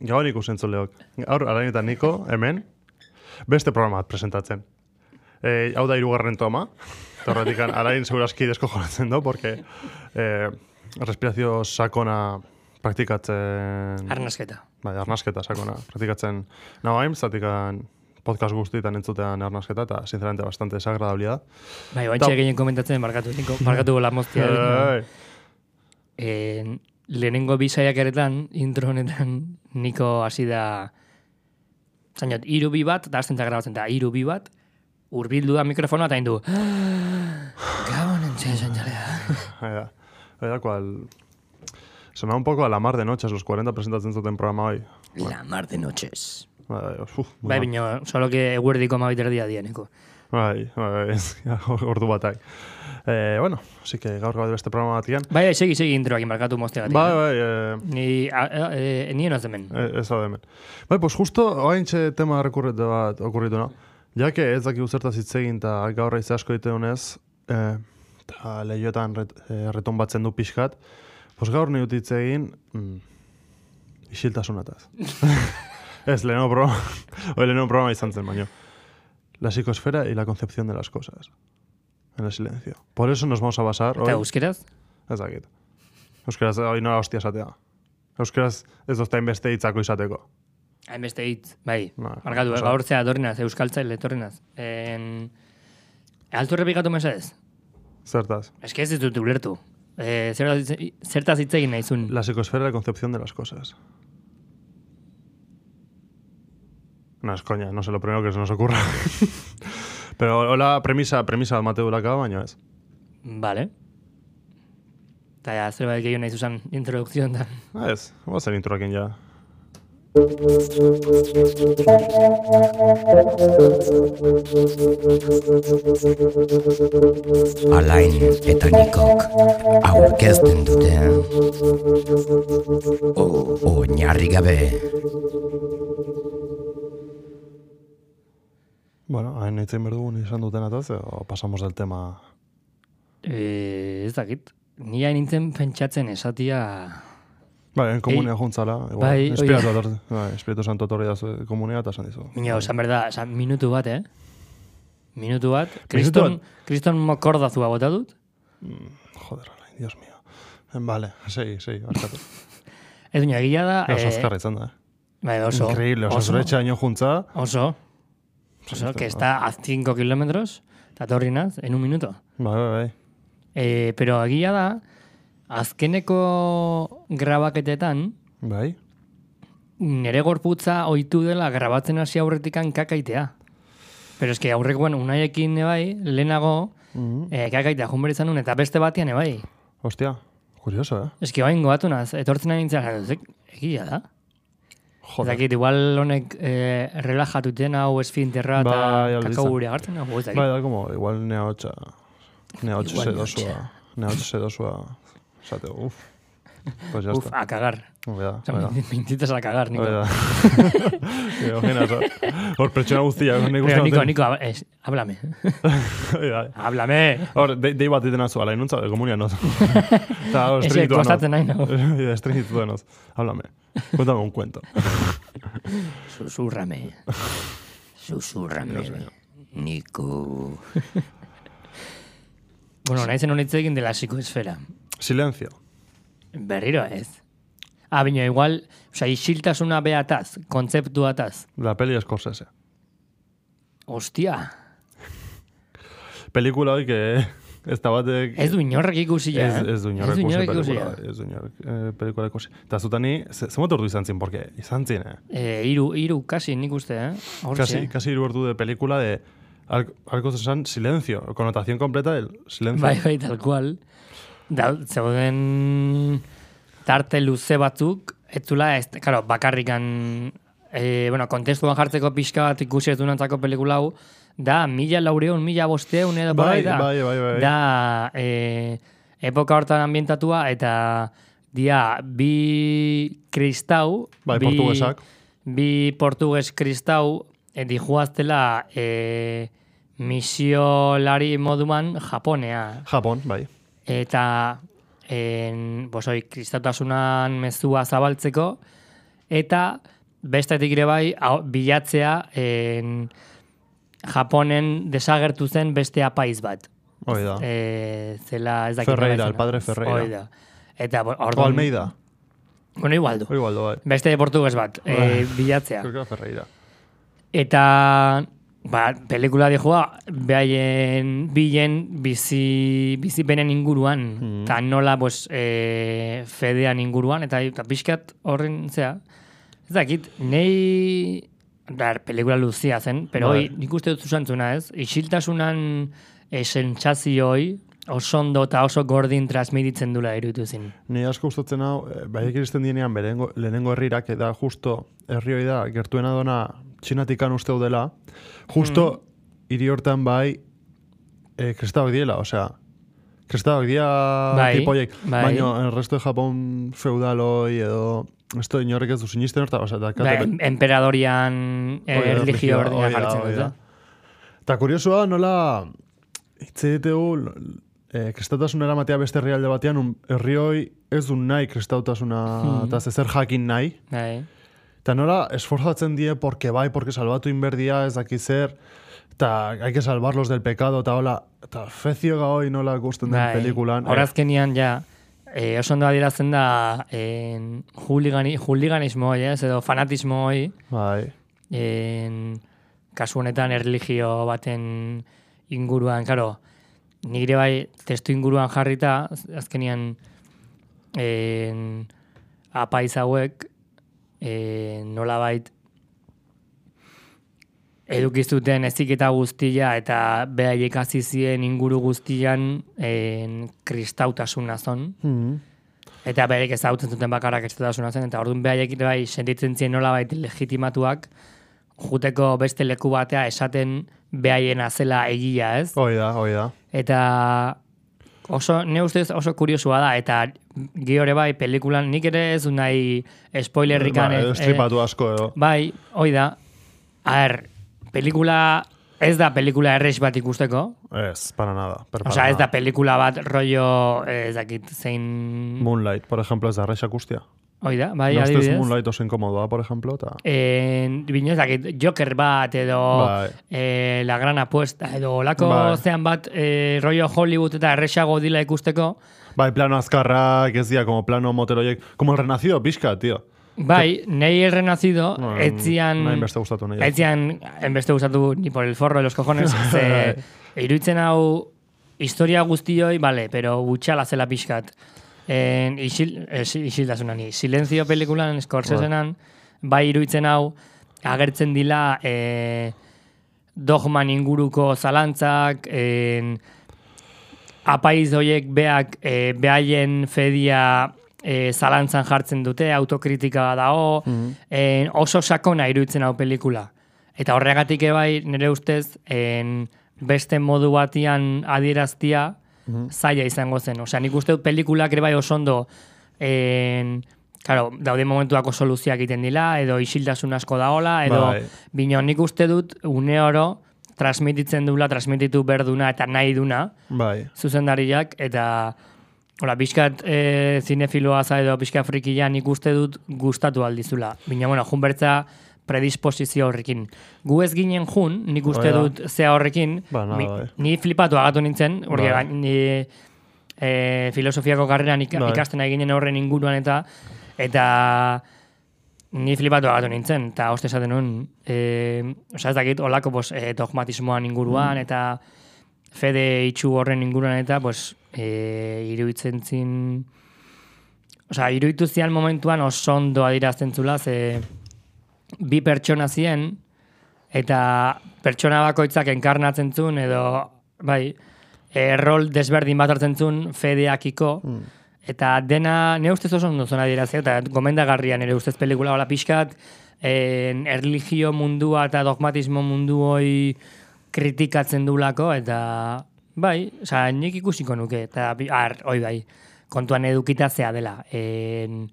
Gaur zuleok. Gaur, arain eta niko, hemen, beste programa bat presentatzen. E, hau da irugarren toma. Torretik, arain seguraski desko joratzen do, porque e, respirazio sakona praktikatzen... Arnasketa. Bai, arnasketa sakona praktikatzen hain, zatikan podcast guztietan entzutean arnasketa, eta sinceramente bastante desagradablia da. Bai, Ta- baintxe gehien komentatzen, barkatu, niko, barkatu la moztia. Bai. Eh, lehenengo bizaiak eretan, intro honetan, niko hasi da, zainot, iru bi bat, da azten grabatzen da, iru bi bat, urbildu da mikrofonoa eta indu, Gabon zainalea. Ahí da. Ahí da cual... Sonaba un poco a la mar de noches, los 40 presentatzen zuten programa hoy. La mar de noches. Bai, uf, Bai, bino, solo que eguerdiko mabiter dia dia, niko. Bai, bai, bai, ordu batak. Eh, bueno, así que gaur gaur beste programa batian. Bai, bai, segi, segi introakin barkatu moztea Bai, bai, eh, Ni, a, a, e, nien az hemen. eh, ez da hemen. Bai, pues justo oaintxe tema rekurrete bat okurritu, no? Ja que ez dakik zertaz hitz egin eta gaur aize asko ditu honez, eh, eta lehiotan ret, eh, reton batzen du pixkat, pues gaur nahi dut hitz egin, mm, isiltasunataz. ez, lehenengo programa, oi, lehenengo programa izan zen, baino. La psicosfera y la concepción de las cosas. En el silencio. Por eso nos vamos a basar Eta hoy... euskeraz? Ez dakit. Euskaraz hori nola hostia esatea. Euskaraz ez doztain beste hitzako izateko. Hainbeste hitz, bai. Ba, Markatu, oso- gaur zea euskaltzaile etorrenaz. En... Altu errepikatu mesedez? Zertaz. Ez que ez ditut ulertu. E, zertaz, hitz- egin nahizun. La psicosfera y la concepción de las cosas. No, es coña, no sé lo primero que se nos ocurra. Pero hola, premisa, premisa Mateo Laka, baino ez. Vale. Eta ja, zerbait gehiago nahi zuzan introdukzion da. Ah, ez, vamos a hacer introakin ya. Alain eta Nikok aurkezten dute O- Oinarri gabe Bueno, hain eitzen berdugun izan duten ataz, o pasamos del tema... E, ez dakit. Ni hain nintzen pentsatzen esatia... Bai, en komunea juntzala. Igual, bai, Espiritu, ator, bai, Espiritu Santo torri da komunea eta esan dizu. Mino, esan berda, esan minutu bat, eh? Minutu bat. Kriston, kriston mokordazua bota dut. Joder, Alain, Dios mío. Vale, segi, segi, barkatu. Ez duña, egia da... Oso eh, azkarra izan da, eh? bai, oso. Increíble, oso, oso, zure etxaino juntza. oso. Oso, que está a 5 kilómetros, eta torri naz, en un minuto. Bai, bai, bai. Eh, pero egia da, azkeneko grabaketetan, Bai? nere gorputza ohitu dela grabatzen hasi aurretikan kakaitea. Pero eske aurrekoan unaiekin bai, lehenago, Mm eh, kakaitea jun behar izan nun, eta beste batean bai. Hostia, curioso, eh? Eske bain goatu naz, etortzen nahi nintzen, "Zek, egia da. Joder. Zakit, igual honek eh, relajatuten hau esfinterra eta Bai, albitzen. kakao gure agartzen, hau ez dakit. Bai, da, como, igual nea hotxa. Nea hotxa Igual sedosua. Nea hotxa sedosua. Esate, uf. Pues ya Uf, está. a cagar. Hoi da, O sea, hoi da. me mintitas a cagar, Nico. Hoi da. Imagina, so. Hor pertsona guztia, nik Pero, uste Nico, dut- Nico, hab- es, háblame. Hoi da. háblame. Hor, dei, dei bat iten azu, alain nuntza, komunia noz. Eta hor, Ese estregitu kostatzen nahi, no? Estregitu denoz. Háblame. Cuéntame un cuento. Susurrame. Susurrame Niko Bueno, nahi zen honetze egin dela psikoesfera. Silencio. Berriro ez. Ah, baina igual, oza, isiltasuna behataz, kontzeptuataz. La peli Scorsese. Ostia, Pelikula hoi que ez da batek... ez du inorrek ikusi ja. Ez, ez du inorrek Ez du ikusi pelikula. Ez du inorrek eh, pelikula ikusi. Eta zutani, ze, ze motordu izan zin, porque izan zin, eh? Eh, iru, iru, kasi nik uste, eh? Hortxe. Casi, casi hiru ordu de película de al- algo esan silencio, connotación completa del silencio. Bai, bai, tal cual. Da, zeuden tarte luze batzuk, ez zula, ez, claro, bakarrikan, eh, bueno, kontestuan jartzeko pixka bat ikusi ez dunantzako pelikula hau, da, mila laureun, mila bosteun edo Bai, da. bai, bai, bai. Da, eh, epoka hortan ambientatua, eta dia, bi kristau, Bai, bi, portugesak. bi portugues kristau, e, dijuaztela e, misiolari moduan Japonea. Japon, bai. Eta en, bosoi, kristautasunan mezua zabaltzeko, eta bestetik ere bai bilatzea en, Japonen desagertu zen beste apaiz bat. Hoi da. E, zela ez dakit Ferreira, el padre Ferreira. Hoi da. Eta bo- O orduan... Almeida. Bueno, igual du. O igual, bai. Beste portugues bat, e, bilatzea. Ferreira. Eta ba, pelikula dijoa, behaien bilen bizi, bizi inguruan, Mm. eta nola pues, e, fedean inguruan, eta, eta pixkat horren zea. Ez dakit, nei, dar, pelikula luzia zen, pero Bai. hoi, nik uste dut zuzantzuna ez, isiltasunan e, sentsazioi oso ondo eta oso gordin transmititzen dula iruditu zin. Ni asko gustatzen hau, eh, baiek iristen dienean berengo, lehenengo herrirak, eta justo herri hoi da, gertuena dona txinatikan uste dela, justo hiri hortan bai, eh, kristauk diela, osea, kristauk dia Bai, tipoiek, bai. baina el resto de Japón feudaloi edo, esto inorrek ez du sinisten horta, osea, da, Ba, em- emperadorian e, Hoi da, erligio hoi ordina da, jartzen dut. Eta kuriosua nola hitz egitegu e, kristatasun eramatea beste herrialde batean un, herri hoi ez du nahi kristautasuna Hmm. eta zezer jakin nahi. Bai. Eta nola esforzatzen die porque bai, porque salbatu inberdia ez daki zer, eta hay que salvarlos del pecado, eta hola, eta fezioga hoi nola gusten den Bai, pelikulan. Horazkenian, ja, e, oso ondo adierazten da en, juligani, juliganismo hoi, ez, edo fanatismo hoi, Bai, en, kasu honetan erligio baten inguruan, karo, nire bai testu inguruan jarrita, az- azkenian en, apaiz hauek en, nolabait edukizuten eziketa guztia eta behaiek hasi zien inguru guztian en, kristautasuna zon. hmm. Eta berek ezagutzen zuten bakarrak kristautasuna zen, eta orduan behaiek bai sentitzen zien nolabait legitimatuak juteko beste leku batea esaten behaien azela egia, ez? hoi da, hoi da. Eta oso, ne ustez oso kuriosua da, eta geore bai pelikulan nik ere ez nahi spoilerrikan. Ba, eh, estripatu asko edo. Bai, hoi da. A ver, pelikula ez da pelikula errex bat ikusteko. Ez, para nada. Per, para Osea, ez da pelikula bat rollo, eh, ez dakit, zein... Moonlight, por ejemplo, ez da rexa guztia. Hoi da, bai, no adibidez. Moonlight oso inkomodoa, por ejemplo, eta... En, bine, ez dakit, Joker bat edo Bai. eh, La Gran Apuesta edo olako Bai. zean bat eh, rollo Hollywood eta errexago dila ikusteko. Bai, plano azkarrak, ez dira, como plano moteroiek, como el renacido pixka, tío. Bai, nei el renacido, No, etzian... nahi beste gustatu nahi. Etzian, enbeste gustatu ni por el forro de los cojones, ze iruditzen hau historia guztioi, vale, pero butxala zela pixkat. En, isil, es, isildasunan, Silencio pelikulan, Scorsesenan, bai iruditzen hau, agertzen dila eh, dogman inguruko zalantzak, en, apaiz hoiek beak e, behaien fedia e, zalantzan jartzen dute, autokritika dago, en, oso sakona iruditzen hau pelikula. Eta horregatik ebai, nire ustez, en, beste modu batian adieraztia zaila izango zen. Osea, nik uste dut pelikulak ere bai oso ondo en, Claro, daude momentuako soluzioak egiten dila, edo isiltasun asko daola, edo Bai. bino nik uste dut une oro transmititzen dula, transmititu berduna eta nahi duna, Bai. zuzendariak, eta hola, pixkat e, zinefiloa za edo pixkat frikila nik uste dut gustatu aldizula. Bina, bueno, jun bertza predisposizio horrekin. Gu ez ginen jun, nik uste Oida. dut zea horrekin, Ba, nada, mi- bai. ni flipatu agatu nintzen, porque Bai. ni e, filosofiako karreran ik, Bai. ikasten ari ginen horren inguruan eta eta ni flipatu agatu nintzen, eta hoste esaten nuen, e, oza, ez dakit, olako pues, e, dogmatismoan inguruan, eta fede itxu horren inguruan, eta pues, e, iruditzen zin, oza, iruditu zian momentuan oso ondo adirazten zula, ze bi pertsona zien, eta pertsona bakoitzak enkarnatzen zuen, edo, bai, errol desberdin bat hartzen zuen fedeakiko, Eta dena, ne ustez oso ondo zona dirazio, eta gomendagarria nire ustez pelikula hola pixkat, en, erligio mundua eta dogmatismo mundu hoi kritikatzen dulako, eta bai, oza, nik ikusiko nuke, eta ar, oi bai, kontuan edukitazea dela. En,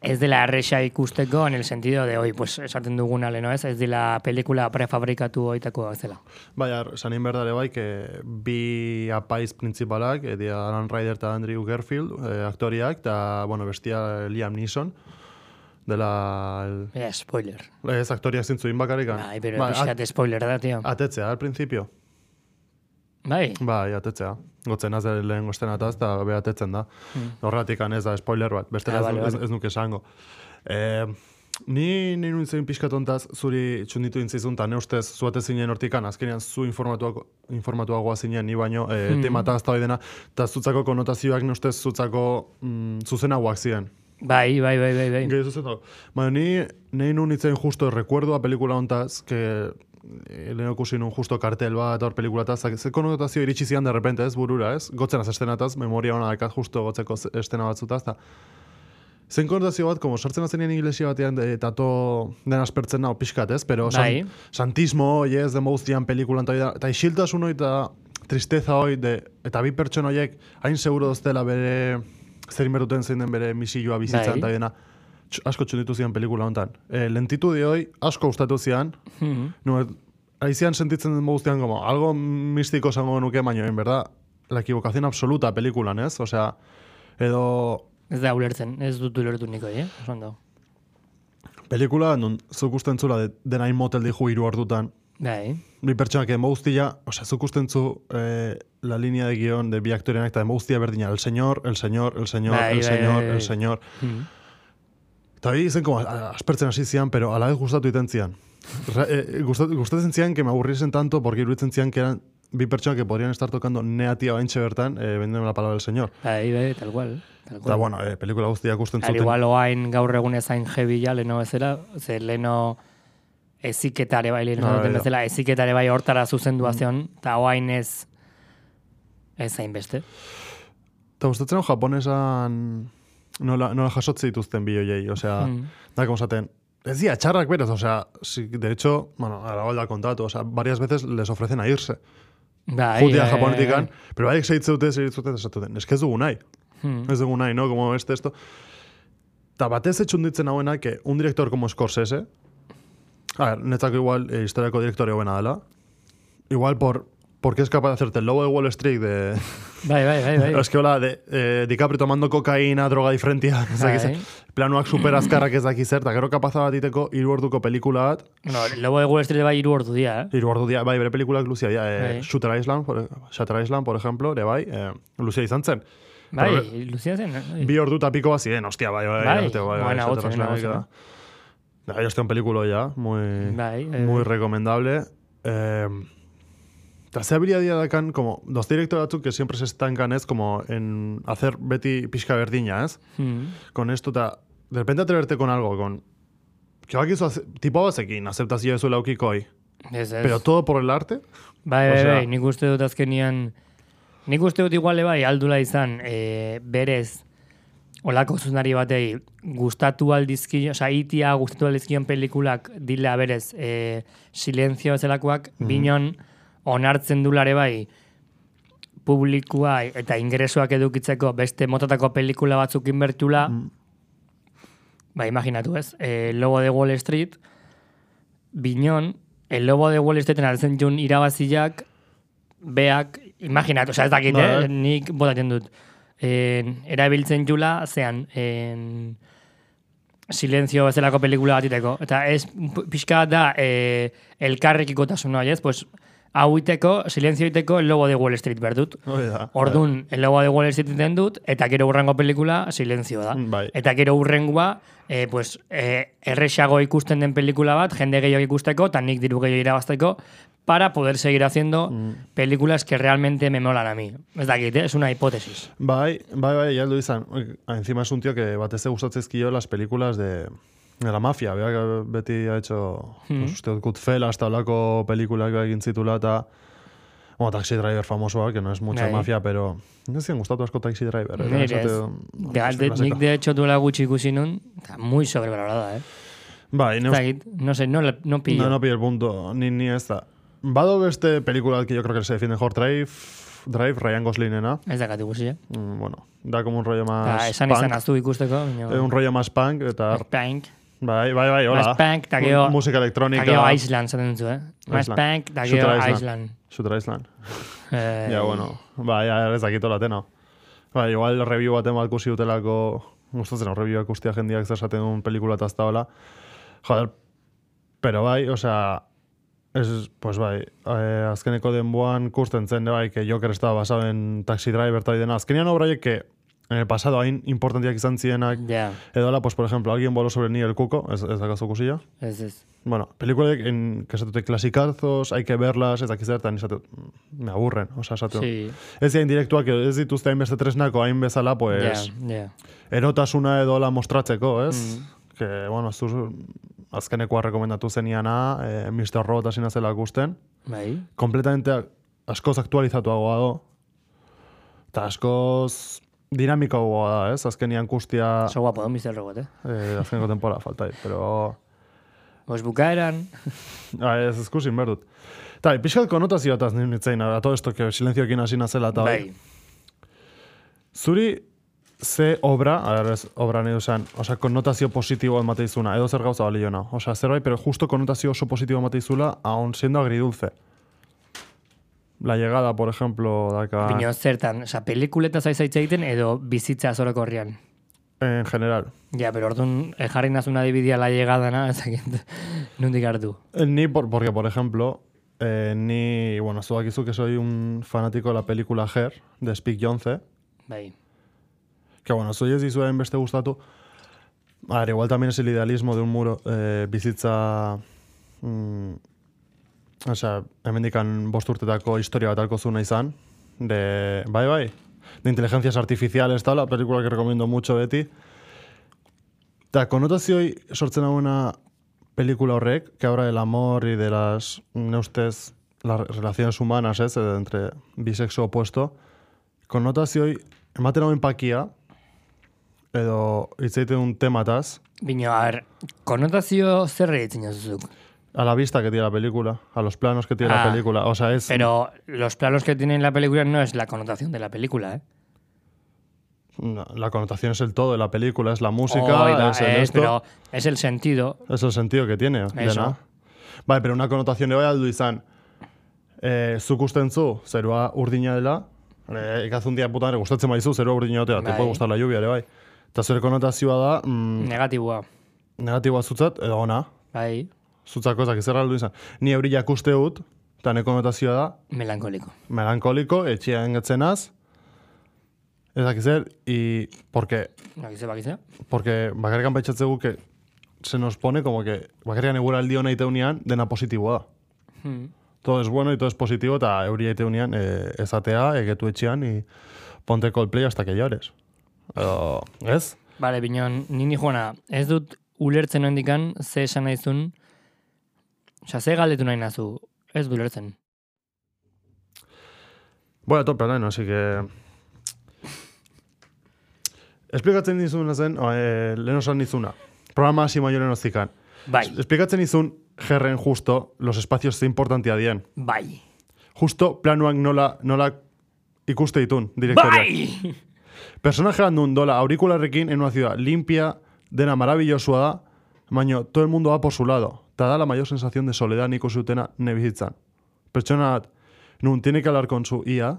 ez dela erresa ikusteko en el sentido de, oi, pues, esaten duguna leno ez, ez dela pelikula prefabrikatu oitako zela. Bai, ar, esan egin behar dare bai, que bi apaiz principalak, eh, dira Alan Ryder eta Andrew Garfield, eh, aktoriak, eta, bueno, bestia Liam Neeson. dela... El, Ja, spoiler. ez aktoriak zintzuin bakarikan. Bai, pero Ba, pixkat spoiler da, tio. Atetzea, al principio. Bai, Bai, atetzea. Gotzen az lehen gostenataz, eta be atetzen da. Horregatik ez da spoiler bat, beste. Ah, ez, vale, ez, ez nuke esango. E, ni ni nuen zein pixkatontaz zuri txunditu intzizun, eta ne ustez zuate zinen hortikan, azkenean zu informatuago, informatuagoa zinen, ni baino, e, Hmm. tema eta azta dena, eta zutzako konotazioak ne ustez zutzako mm, zuzenagoak ziren. bai, bai, bai, bai, bai. Gehi zuzendago. Baina ni, nahi nun itzen justo recuerdoa pelikula hontaz, que eh, lehen ikusi nun justo kartel bat hor pelikulataz, ze konotazio iritsi zian de repente, ez, burura, ez? Gotzen az estenataz, memoria hona dakat justo gotzeko estena batzutaz, eta Zen konotazio bat, como sartzen azenien iglesia batean, de, eta to den aspertzen nao pixkat, ez? Pero Bai. san, santismo, hoi ez, den bauzian pelikulan, eta, isiltasun hoi, eta tristeza hoi, de, eta bi pertson horiek, hain seguro doztela bere, zerin beruten zein den bere misioa bizitzan, Bai. eta dena, asko txunditu zian pelikula hontan. E, lentitude hoi, asko gustatu zian, Mhm. no, aizian sentitzen den guztian, como, algo mistiko zango nuke, baina, en verdad, la equivocación absoluta pelikulan, ez? Osea, edo Ez da ulertzen, ez dut ulertu niko, eh? Oso pelikula, non zuk usten zula de, denain motel dihu hiru ordutan, Bai, bi pertsonak emo guztia, osea, zuk usten zu eh, la línea de guión de bi aktorenak eta emo guztia berdina, el señor, el señor, el señor, Bai, el bai, señor, bai, bai. el señor. Mhm. Eta como, a- aspertzen hasi zian, pero ala ez gustatu iten zian. Eh, gustat, gustatzen zian, que me tanto, porque iruditzen zian, que eran bi pertsonak que podrían estar tocando nea tia baintxe bertan, eh, vendeme la palabra del señor. bai, bai, tal cual. Tal Eta, cual. bueno, eh, pelikula guztiak usten Al zuten. igual oain gaur egun ezain ja, leno bezala, ze leno eziketare bai, leno Ah, bezala, eziketare bai hortara zuzendua zion, eta oain ez ez zain beste. Eta gustatzen hau japonesan nola, nola jasotze dituzten bi hoiei, osea, Mm. da, como esaten, ez dira, txarrak berez, osea, si, de hecho, bueno, a la hora kontatu, osea, varias veces les ofrecen a irse. Bai, Jutia bai, japonetikan, bai. pero bai, seitze dute, seitze dute, esatuten, es que ez dugu nahi. Hmm. Ez dugu nahi, no? Como este, esto. Eta batez etxunditzen hauena, que un director como Scorsese, a ver, netzako igual eh, historiako direktore hoena dela, igual por, porque es capaz de hacerte el lobo de Wall Street de... Bai, bai, bai, bai. Es que hola, de, eh, DiCaprio tomando kokaina, droga diferentia, ez dakiz, Bai. planuak super azkarrak ez dakiz zer, eta gero kapaza bat iteko hiru orduko pelikula bat, No, lobo de Wall Street bai hiru ordu dira, eh? hiru ordu dia, bai, bere pelikulak luzia, ja, eh, Bai. Shooter Island, por, Shutter Island, por ejemplo, ere bai, eh, luzia izan zen. Bai, Pero- Lucia zen, eh? Bi ordu eta piko bat ziren, hostia, bai, bai, Bai, bai, bai, buena Shutter Island, buena da. Bai, hostia, un película ya, muy, Bai, eh, muy recomendable. Eh, Eta ze habilidadia dakan, como, dos director batzuk que siempre se estancan, ez, como en hacer beti pixka berdina, ez? hmm. Con esto, eta, de repente atreverte con algo, con, que bakizu, tipo bazekin, aceptazio ez zuela ukikoi, Ez, ez. pero todo por el arte, Bai, bai, bai, nik uste dut azkenian, nik uste dut iguale bai, aldula izan, e, berez, olako zuzunari batei, gustatu aldizki, oza, itia gustatu aldizkion pelikulak dila berez, e, silenzio bezalakoak, binon, onartzen dulare bai, publikua eta ingresoak edukitzeko beste motatako pelikula batzuk inbertula, ba, imaginatu ez, e, Lobo de Wall Street, binon, el Lobo de Wall Streeten altzen jun irabaziak, beak, imaginatu, oza, ez dakit, Bai. eh? nik botatzen dut, en, erabiltzen jula, zean, en, silenzio bezalako pelikula batiteko. Eta ez, pixka bat da, e, elkarrekiko tasuna, ez? Pues, hau iteko, silenzio iteko, el lobo de Wall Street berdut. Ordun, el lobo de Wall Street iten dut, eta gero urrengo pelikula, silenzio da. Bai. Eta gero urrengoa, e, pues, e, erresago ikusten den pelikula bat, jende gehiago ikusteko, eta nik diru gehiago irabazteko, para poder seguir haciendo Mm. películas que realmente me molan a mí. Ez dakit, eh? es una hipótesis. Bai, bai, bai, ya lo izan. Encima es un tío que batez gustatzeizkio las películas de la mafia. Beak beti ha hecho, Hmm. pues, uste dut Goodfellas, eta holako pelikulak egin zitula, eta Bueno, Taxi Driver famosoa, que no es mucha Bai. mafia, pero no zian gustatu asko Taxi Driver. eh, Nire esate- ez. De, nik de hecho duela gutxi ikusi nun, eta muy sobrevalorada, eh? Bai, ne Ez dakit, no sé, no, no pillo. No, no pillo el punto, ni, ni esta. Bado beste película que yo creo que se defiende mejor, Drive, Drive, Ryan Goslingena. Ez dakat ikusi, eh? Mm, bueno, da como un rollo más Eta esan punk. izan aztu ikusteko. Eh, un rollo más punk, eta... Punk. Bai, bai, bai, hola. Más punk, gero... Mu- Musika elektronika. Eta gero Island zaten dutzu, eh? Island. punk, gero Island. Island. Shooter Island. Eh, Ja, bueno. Ba, ja, ez dakit hola tena. Ba, igual review baten bat kusi utelako gustatzen horrebioak ustia jendiak zer esaten duen pelikula eta ez da hola. Joder, pero bai, osea, es, pues bai, eh, azkeneko denboan kusten zen, bai, que Joker estaba basado en Taxi Driver eta dena. Azkenean obraiek que en el pasado hain importantiak izan zienak, Ja, edo hola, pues por ejemplo, alguien voló sobre ni el cuco, ez, ez dakazu kusilla? ez ez. Bueno, películas en que esatute klasicazos, hay que verlas, ez dakiz zertan, esate, mm, me aburren, osea, esate. Sí, Ez dira indirektuak, edo ez dituzte hainbeste tresnako, hain bezala, pues, ja. erotasuna edo la mostratzeko, ez? Mm. Que, bueno, ez azkenekoa rekomendatu zeniana, eh, Mr. Robot hasina zela gusten, Bai, kompletamente askoz aktualizatuagoa do, eta askoz dinamikoagoa da, ez? Azkenian kustia, oso guapo, da, Mr. Robot, eh? eh, azkeneko temporada faltai, pero... Pues bukaeran, Ah, ez eskusin berdut. Ta, pixkat konotazio eta nintzein, a todo esto, que silenzioekin hasi nazela eta bai. Zuri ze obra, a ver, ez obra nahi duzen, osea, konnotazio positibo emate izuna, edo zer gauza bali jona. Osea, zerbait, pero justo konnotazio oso positibo emate izula, aun siendo agridulce. La llegada, por ejemplo, daka, Bino zertan, oza, pelikuletaz aizaitz egiten edo bizitza zoroko horrian. en general. Ja, pero orduan eh, jarri nazuna dividia la llegada, na, ezakit, nundik hartu. Eh, Ni, por, porque, por ejemplo, eh, ni, bueno, zu dakizu que soy un fanático de la película Her, de Spike Jonze, Bai, Que bueno, soy ez dizuen beste gustatu. A ver, igual también es el idealismo de un muro eh, bizitza... Mm, o sea, hemendikan bost urtetako historia bat alko zuna izan. De, bai, bai. De inteligencias artificiales, tal, la película que recomiendo mucho beti. Eta konotazioi sortzen hauena pelikula horrek, que habla del amor y de las, ne ustez, las relaciones humanas, ez, entre bisexo opuesto, konotazioi ematen hauen pakia, edo hitz egiten un temataz, Bino, a ver, konotazio zer egiten jozuzuk. A la vista que tiene la película, a los planos que tiene Ah, la película. O sea, es... Pero los planos que tiene la película no es la connotación de la película, ¿eh? No, la connotación es el todo de la película, es la música, Oiga, es el es, esto, pero es el sentido. es el sentido que tiene. Eso. Bai, pero una connotación bai aldu izan, eh, zuk usten zu, zerua urdina dela, eh, ikazun dia putan ere gustatzen baizu, zerua urdina te Bai. puede gustar la lluvia ere bai. Eta zure konnotazioa da, mm, Negatiboa. negatiboa zutzat, edo ona, Bai, zutzako ezak zer aldu izan. Ni eurillak uste dut, eta ne konnotazioa da, melankoliko. melankoliko, etxean getzenaz, ezak zer, y porque Bakize, bakize. Porque bakarrikan pentsatzegu que se nos pone como que bakarrikan eguraldi hona iteunean dena positiboa da. Hmm. Todo es bueno y todo es positivo eta euria iteunean e, ezatea, egetu etxean y ponte Coldplay hasta que llores. Edo, ez? Bale, binon, nini joana, ez dut ulertzen ondikan ze esan nahizun, Osa, ze galdetu nahi nazu, ez du ulertzen. Voy a tope orain, así que... Esplikatzen dizuna zen, eh, lehen osan dizuna. Programa hasi maioren ozikan. Bai, Esplikatzen dizun, gerren justo, los espacios ze importantia dien. bai, Justo planuak nola, nola ikuste ditun, direktoriak. bai! Personajean duen dola aurikularrekin en una ciudad limpia, dena maravillosua da, baina todo el mundo va por su lado. Ta da la mayor sensación de soledad nik usutena nebizitzan. Pertsona bat, nun tiene que hablar con su IA,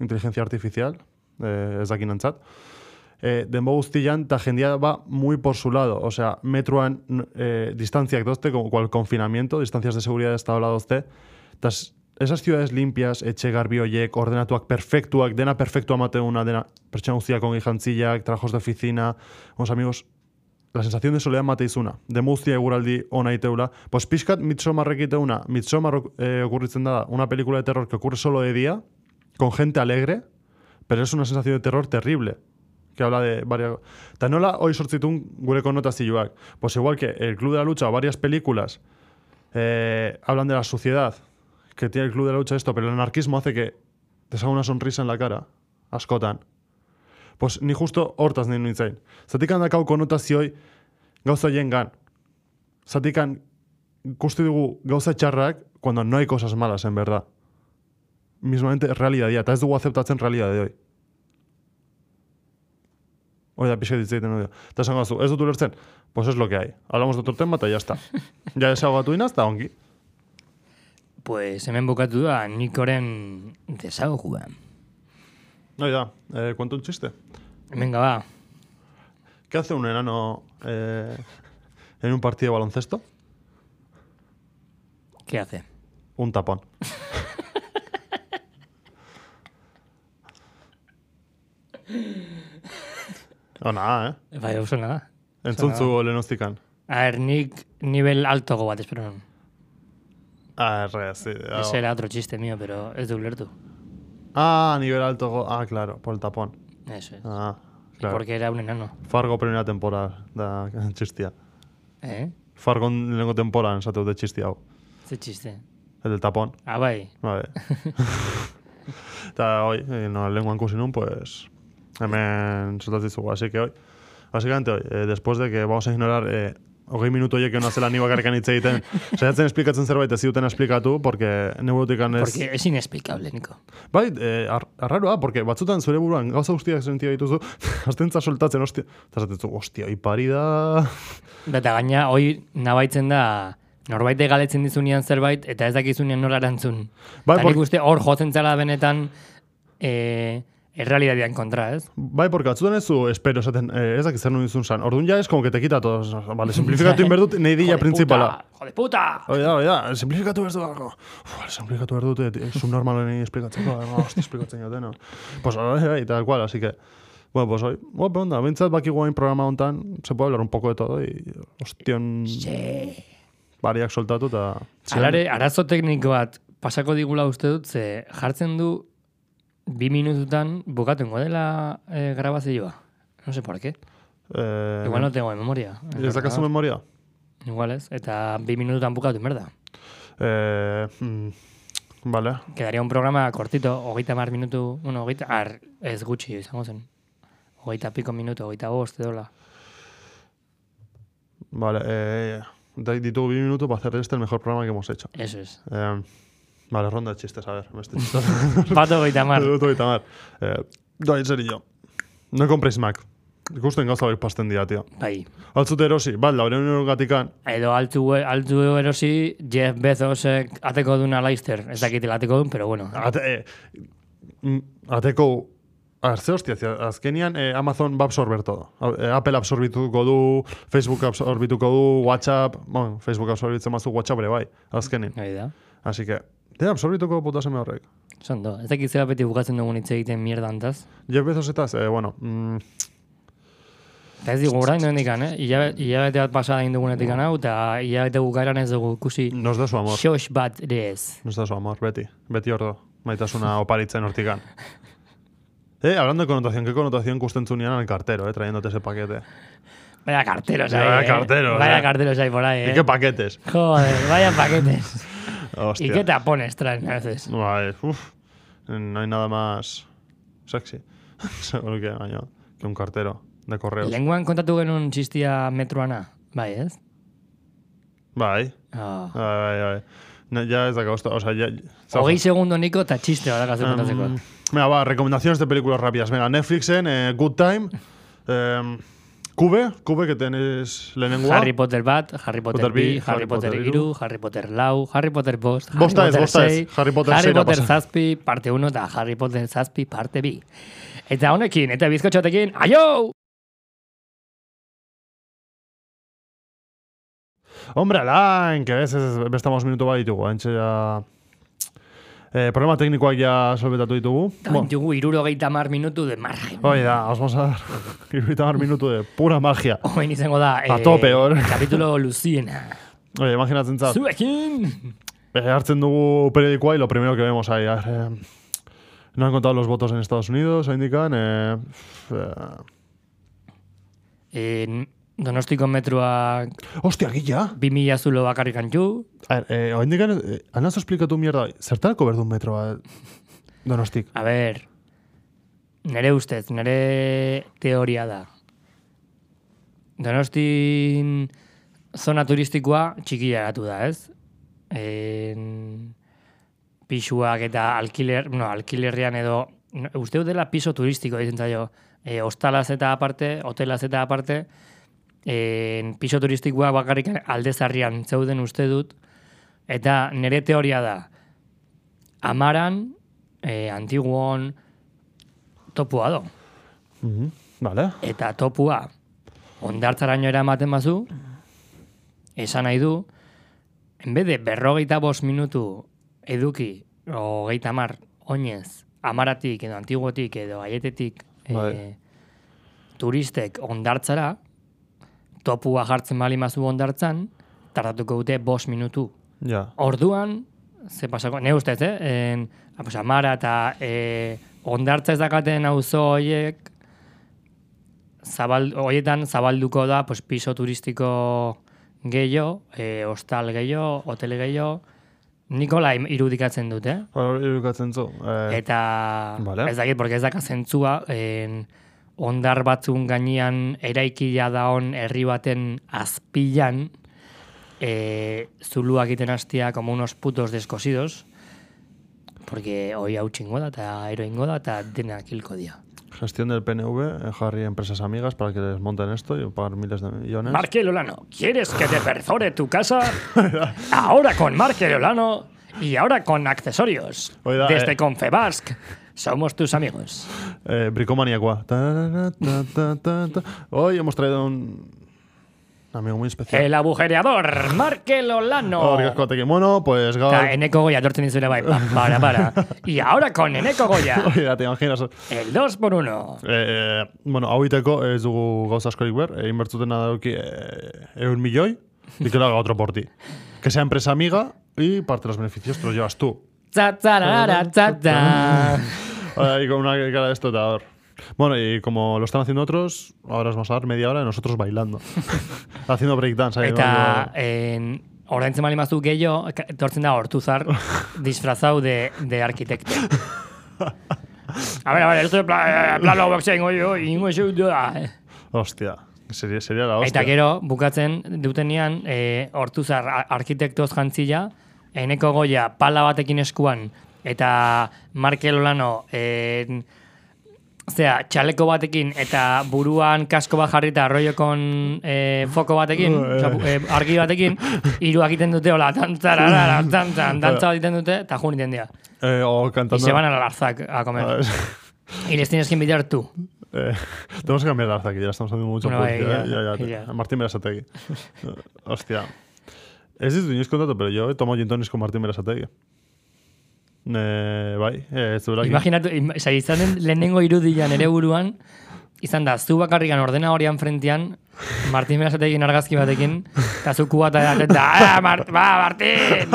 inteligencia artificial, eh, ez dakin antzat, eh, denbo guztian, ta jendia va muy por su lado. O sea, metruan eh, distanciak dozte, como cual confinamiento, distancias de seguridad ez da hola dozte, ta s- esas ciudades limpias, etxe garbi hoiek, ordenatuak perfektuak, dena perfektua mateuna, dena pertsona guztiak ongi jantzilak, trabajos de oficina, unos amigos, la sensación de soledad mate izuna. De guztia eguraldi ona iteula. Pues pixkat Midsommar iteuna. Midsommar eh, ocurritzen da una película de terror que ocurre solo de día, con gente alegre, pero es una sensación de terror terrible. Que habla de varias... Ta nola hoy sortzitun gure konnotazioak. Pues igual que El Club de la Lucha o varias películas eh, hablan de la suciedad que tiene el Club de la Lucha esto, pero el anarquismo hace que te salga una sonrisa en la cara, askotan. Pues ni justo hortaz nahi nintzen. Zatikan dakau konotazioi gauza jengan. Zatikan ikusti dugu gauza txarrak cuando no hay cosas malas, en verdad. Mismamente realitatea, eta ez dugu aceptatzen realidade de hoy. Hoi da pixka ditzeiten hori. Eta esan gazu, ez dut ulertzen, pues es lo que hay. Hablamos de otro tema eta ya está. ja desagatu inaz, eta ongi. Pues hemen bukatu da, nik oren desagogua. Hoi da, eh, cuento un chiste. Venga, ba. ¿Qué hace un enano eh, en un partido de baloncesto? ¿Qué hace? Un tapón. o nada, eh? Bai, oso nada. Entzuntzu lehenoztikan. A ver, nik nivel altogo bat espero non. Ah, re, sí. Ese era otro chiste mío, pero ez du ulertu. Ah, nivel alto. Ah, claro, por el tapón. Eso es. Ah, claro. Porque era un enano. Fargo primera temporada da txistia. Eh? Fargo lehenengo temporan esate dute txistia hau. Ze chiste. El del tapón. Ah, bai. Vale. Eta hoy, eh, no, lenguan ikusi nun, pues, hemen soltatzizugu. Así que hoy, básicamente hoy, eh, después de que vamos a ignorar eh, hogei minutu horiek egon azela ni bakarrikan hitz egiten, saiatzen esplikatzen zerbait ez ziuten esplikatu, porque neurotikan ez... Porque es inexplicable, Nico. Bai, eh, ar, arraroa, porque batzutan zure buruan gauza guztiak sentia dituzu, aztentza soltatzen, ostia, eta zatetzu, ostia, ipari da... Eta gaina, hoi nabaitzen da, norbait galetzen dizunean zerbait, eta ez dakizunean nola erantzun. Bai, por- uste hor jotzen zara benetan, eh, errealitatean kontra, ez? Bai, porque batzutan ez du espero esaten, eh, ez dakit zer nuen izun san. Orduan ja es como que te quita todos. Vale, simplifikatu inberdut, nahi dilla Jode principala. puta, Jode puta! Oida, oida, simplifikatu behar dut. Uf, simplifikatu behar dut, eh, subnormalen esplikatzeko. eh, Hosti, esplikatzen joten, no? Pues, bai, bai, tal cual, así que... Bueno, pues hoy, bueno, onda, bintzat baki guain programa hontan, se puede hablar un poco de todo, y ostion bariak soltatu, eta... Alare, arazo tekniko bat pasako digula uste dut, ze jartzen du bi minututan bukatengo dela eh, grabazioa. No sé por qué. Eh, Igual no tengo memoria. Ez dakazu memoria? Igual ez. Eta bi minututan bukatu merda. Eh, mm, vale. Quedaría un programa cortito, hogeita mar minutu, bueno, hogeita, ar, ez gutxi izango zen. Hogeita piko minutu, hogeita bost, edola. Vale, eh, ditugu bi minutu para hacer este el mejor programa que hemos hecho. Eso es. Eh, vale, ronda de chistes, a ver. Me estoy chistando. Bat hogeita mar. Dut hogeita mar. Eh, en serio. No compréis Mac. Ikusten gauza horiek pasten dira, tio. Bai. Altzute erosi, bat, laureun eurogatikan. Edo altu, altu erosi Jeff Bezosek ateko duna Leister. Ez dakitela ateko dun, pero bueno. Ate, eh, mm, ateko... A ver, ze hostia, azkenian eh, Amazon va absorber todo. Eh, Apple absorbituko du, Facebook absorbituko du, WhatsApp, bueno, Facebook absorbitzen mazu WhatsApp ere bai, azkenin. Hori da. Así que, dena absorbituko puta seme horrek. Zondo. Ez dakit zera beti bukatzen dugun hitz egiten mierda antaz. Jeff Bezosetaz, eh, bueno, mm, Eta ez digu orain hendikan, eh? Ilabe- Hilabete bat pasada egin dugunetik hau, eta hilabete bukaeran ez dugu ikusi nos da su amor. xox bat ere ez. Nos da su amor, beti. Beti ordo. Maitasuna oparitzen hortikan. Eh, hablando de connotación, ¿qué connotación kustentzunean al cartero, eh, trayéndote ese paquete? Vaya carteros Vaya ahí, eh. carteros, Vaya eh. carteros ahí por ahí, ¿Y eh. qué paquetes? Joder, vaya paquetes. Hostia. ¿Y qué tapones traen a veces? Vale, uf. No hay nada más sexy. Seguro que, que un cartero de correos. Lenguan kontatu genuen txistia metroana, bai, ez? Bai, Oh. bai, bai, bai. No, ya ez daka, o sea, ya... Hogei segundo niko eta txiste bat kontatzeko. Um, Venga, va, recomendaciones de películas rápidas. Venga, Netflixen, eh, Good Time, eh, Cube, Cube que tenés lehenengoa. Harry Potter bat, Harry Potter, Potter bi, Harry, Potter Potter iru, Harry Potter lau, Harry Potter bost, Harry Bosta ez, Potter bosta ez. sei, Harry Potter Harry Potter zazpi parte 1 eta Harry Potter zazpi parte bi. Eta honekin, eta bizkotxotekin, aio! Hombre, alain, que veces bestamos minutu bat ditugu, entxe Eh, problema teknikoak ja solbetatu ditugu. Eta ditugu irurogeita mar minutu de margen. Hoi da, vamos a dar irudita mar minutu de pura magia. Hoin izango da, A tope, hor. kapitulo luziena. Oye, imaginatzen zat, Zuekin! eh, hartzen dugu periodikoa y lo primero que vemos ahí, eh, no han contado los votos en Estados Unidos, ahí indican, eh, eh, Eh, donostiko metroak hostia, gilla. 2000 zulo bakarrik antxu, eh, indican, eh, anazo explikatu mierda, zertarako berdu metroa donostik? A ber, nere ustez, nere teoria da. Donostin zona turistikoa txikia gatu da, ez? En, pisuak eta alkiler, no, alkilerrian edo, no, uste dela piso turistiko ditzen zaio, e, hostalaz eta aparte, hotelaz eta aparte, en, piso turistikoa bakarrik aldezarrian zeuden uste dut, eta nere teoria da, amaran, e, antiguon topua do. Mhm, Vale. Eta topua ondartzaraino eramaten bazu, esan nahi du, enbede de berrogeita bost minutu eduki, hogeita mar, oinez, amaratik edo antiguotik edo aietetik Bai. e, turistek ondartzara, topua jartzen bali mazu ondartzan, tardatuko dute bost minutu. Ja. Orduan, ze pasako, ne ustez, eh? En, ah, pues, amara eta e, ondartza ez dakaten auzo horiek, zabal, horietan zabalduko da pues, piso turistiko gehiago, e, hostal gehiago, hotel gehiago, Nikola irudikatzen dut, eh? Hor irukatzen zu. Eh, Eta Vale. ez dakit, porque ez daka zentzua, en, ondar batzun gainean eraikila daon herri baten azpilan, e, zulua egiten hastia como unos putos descosidos, porque hoi hau txingo da, eta ero ingo da, eta denak hilko dia. Gestión del PNV, eh, Harry empresas amigas para que les monten esto y pagar miles de millones. Marque Lolano, ¿quieres que te perfore tu casa? Ahora con Marque Lolano y ahora con accesorios. Oiga, Desde eh. Confebask, somos tus amigos. Eh, bricomaniacua. Hoy hemos traído un amigo muy especial. El agujereador. Hor gaskoatekin. Bueno, pues gaur... Eta Eneko Goya dizure bai, pa- para, para. Y ahora con Eneko Goya, Oiga, te imaginas. el 2 por 1 Eh, bueno, hau iteko ez dugu gauza askorik ber, egin bertzutena dauki eh, eun milioi, y que lo haga otro por ti. Que sea empresa amiga y parte de los beneficios te los llevas tú. Tza, tza, Ahora, y con una cara de esto ahora. Bueno, y como lo están haciendo otros, ahora os vamos a dar media hora de nosotros bailando. Haciendo breakdance. ahí, Eta ¿no? en, oraintzen bali mazu gehiago, etortzen da hortuzar disfrazau de, de arquitecto. A ver, a ver, esto de pla, eh, plano boxea ingo jo, ingo jo da. Hostia, sería, sería la hostia. Eta gero, bukatzen dutenean, e, hortuzar a- arkitektoz jantzila, eneko goia pala batekin eskuan, eta Markel Olano, e, zera, txaleko batekin, eta buruan kasko bat jarrita arroiokon e, foko batekin, bu- e, argi batekin, hiru egiten dute, hola, tantzarara, tantzan, dantza bat egiten dute, eta jun egiten dira. Eh, o Y cantando. se van a la Larzak a comer. ver, Y les tienes que invitar tú. eh, tenemos que cambiar arza aquí, ya estamos haciendo mucho Bueno, publicidad, eh, ya, ya, ya, ya. Martín Berasategui. Hostia. Ez ditu inoiz kontatu, pero yo tomo gin tonics con Martín Berasategui. Eh, bai, eh, ez duela. Imaginatu, im, oza, izan den lehenengo irudian ere buruan, izan da, zu bakarrikan ordena horian frentean, Martin Berasategin argazki batekin, eta zu kubata edaten da, ah, Mar va, Martín!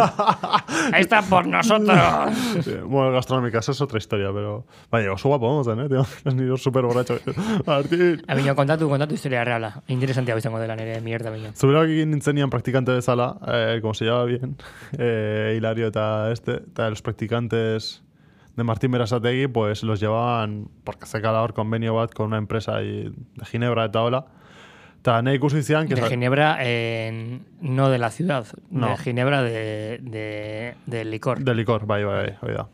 Ahí está por nosotros! Bueno, gastronómica, esa es otra historia, pero... Vaya, oso guapo vamos, eh, tío. Es nido súper borracho. Martín! Abino, kontatu, kontatu historia reala. Interesantea hau izango dela nire mierda baino. Zuberak egin nintzenian praktikante bezala, eh, como se llama bien, eh, Hilario eta este, eta los practicantes de Martín Berasategui, pues los llevaban, porque se cada hor convenio bat con una empresa ahí de Ginebra eta hola, eta nahi ikusi zian, que De Ginebra, eh, no de la ciudad, No. de Ginebra de, de, de licor. de licor, bai, hori da.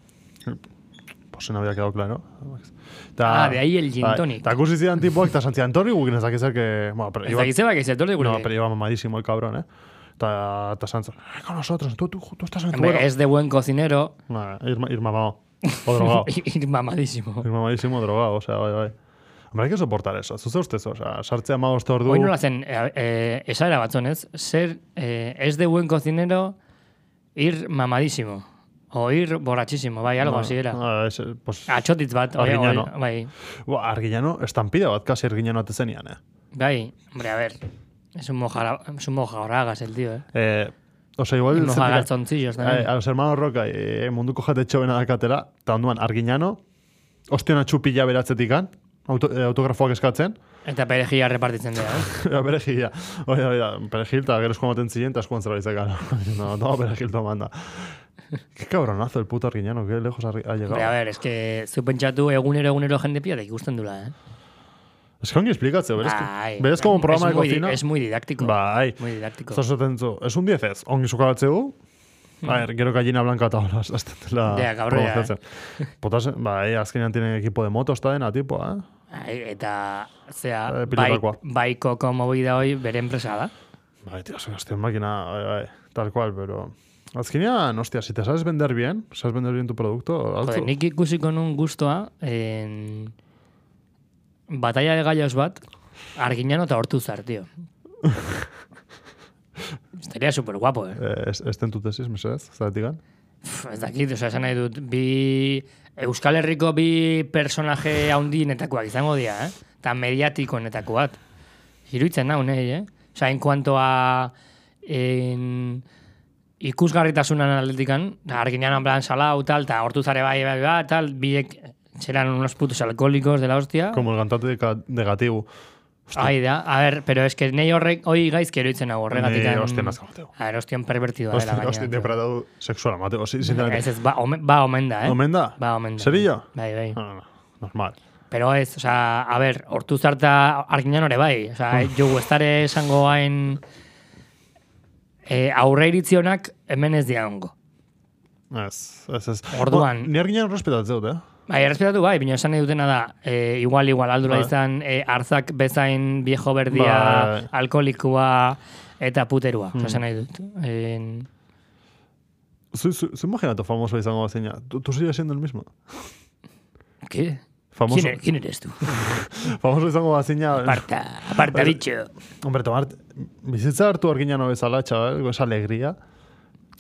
Pues no había quedado claro. Ta, Ah, de ahí el gin tonic. Eta ikusi zian tipoak, eta santzian torri guk nezak ezer que... Bueno, pero iba, gizeba, que se torre no, pero iba mamadísimo el cabrón, eh. Eta, eta santzan, "Eh, con nosotros, tú, tú, tú estás en tu Hombre, vuelo". es de buen cocinero, Nah, ir, ir mamado. O drogado. ir mamadísimo. ir mamadísimo drogado, o sea, bai, bai. Hombre, hay que soportar eso. Zuze ustez, o sea, sartzea magoste ordu... Hoy no lo hacen, eh, eh, esa era batzón, ez? Ser, eh, es de buen cocinero ir mamadísimo. O ir borrachísimo, bai, algo así era. Ah, es, pues, Atxotitz bat, oi, oi, Arguiñano. bai. Buah, argillano, estampida bat, kasi argillano atezenian, eh. Bai, hombre, a ver. Es un moja, es un mojabragas el tío, eh. eh o sea, igual... Un moja zertika- galtzoncillos Eh, a los hermanos Roca, eh, munduko jate txobena dakatela, eta onduan, argiñano, ostiona txupila beratzetikan, auto, eh, autografoak eskatzen, Eta perejila repartitzen dira, eh. Eta perejila. Oida, oida, perejil, eta gero eskuan maten ziren, eta eskuan zerbait zekan. No, toma perejil tomanda. Qué cabronazo el puto Arguiñano, qué lejos ha, llegado. Hombre, a ver, es que zu pentsatu egunero egunero jende pila da ikusten dula, eh. Es que ongi explicatzeo, berez, Bai, berez como es programa de cocina. Es muy didáctico. Bai. Muy didáctico. Zu, es un 10 ez, ongi zukabatzeu, A ver, gero gallina blanca eta hola, azten dela Ja, gaur ja, promozatzen. Potas, bai, azkenean tiene equipo de motos eta dena, tipo, eh? Eta, zea, Eh, bai, pilotakoa. baikoko movida hoi bere enpresa da. Bai, tío, soy hostia, máquina, bai, bai, tal cual, pero... Azkenean, hostia, si te sabes vender bien, sabes vender bien tu producto, altzu. Joder, nik ikusiko nun gustoa, en... batalla de gallos bat, Arginano eta Hortuzar, tío. Estaría super guapo, eh. Eh, ez, ez tentu tesis, mesedez, zaratik gan? Ez dakit, oza, esan nahi dut, bi... Euskal Herriko bi personaje haundinetakoak izango dira, eh? Eta mediatikonetako bat. Iruitzen nau, nahi, eh? Osa, en cuanto a... En, ikusgarritasunan atletikan, arginean en plan salau, tal, eta hortu zare bai, bai, bai, tal, biek serán unos putos alcohólicos de la hostia. Como el cantante de, Ca- Ai da, a ver, pero es que nei horrek, hoi gaizki eruitzen hau horregatik. Ni hostia nazka bateu. A ver, hostian pervertidoa dela gaina. hostia, tío. interpretatu sexuala, Mateo. Sí, Ez ez, ba, omen, ba omen da, eh? Omen da? Ba omen da. Serio? Bai, bai. No, no, no. Normal. Pero ez, o sea, a ver, hortu zarta arginan ore bai. O sea, jo estare esango hain eh, aurre iritzionak hemen ez dira ongo. Ez, ez, ez. Orduan- Bo, Ni arginan respetatzen dut, eh? Bai, errespetatu bai, bina esan dutena da, eh, igual, igual, aldura Bai. izan, eh, arzak bezain viejo berdia, Bai. alkoholikua eta puterua. Hmm. Mm. esan nahi dut. En, Zu, zu, zu imaginato famoso izango bazina. Tu, tu sigues siendo el mismo. ¿Qué? Famoso, ¿Quién, e- quién eres tú? famoso izango bazina. Aparta, aparta, bicho. Hombre, tomart, bizitza hartu arginano bezala, txabal, esa alegría,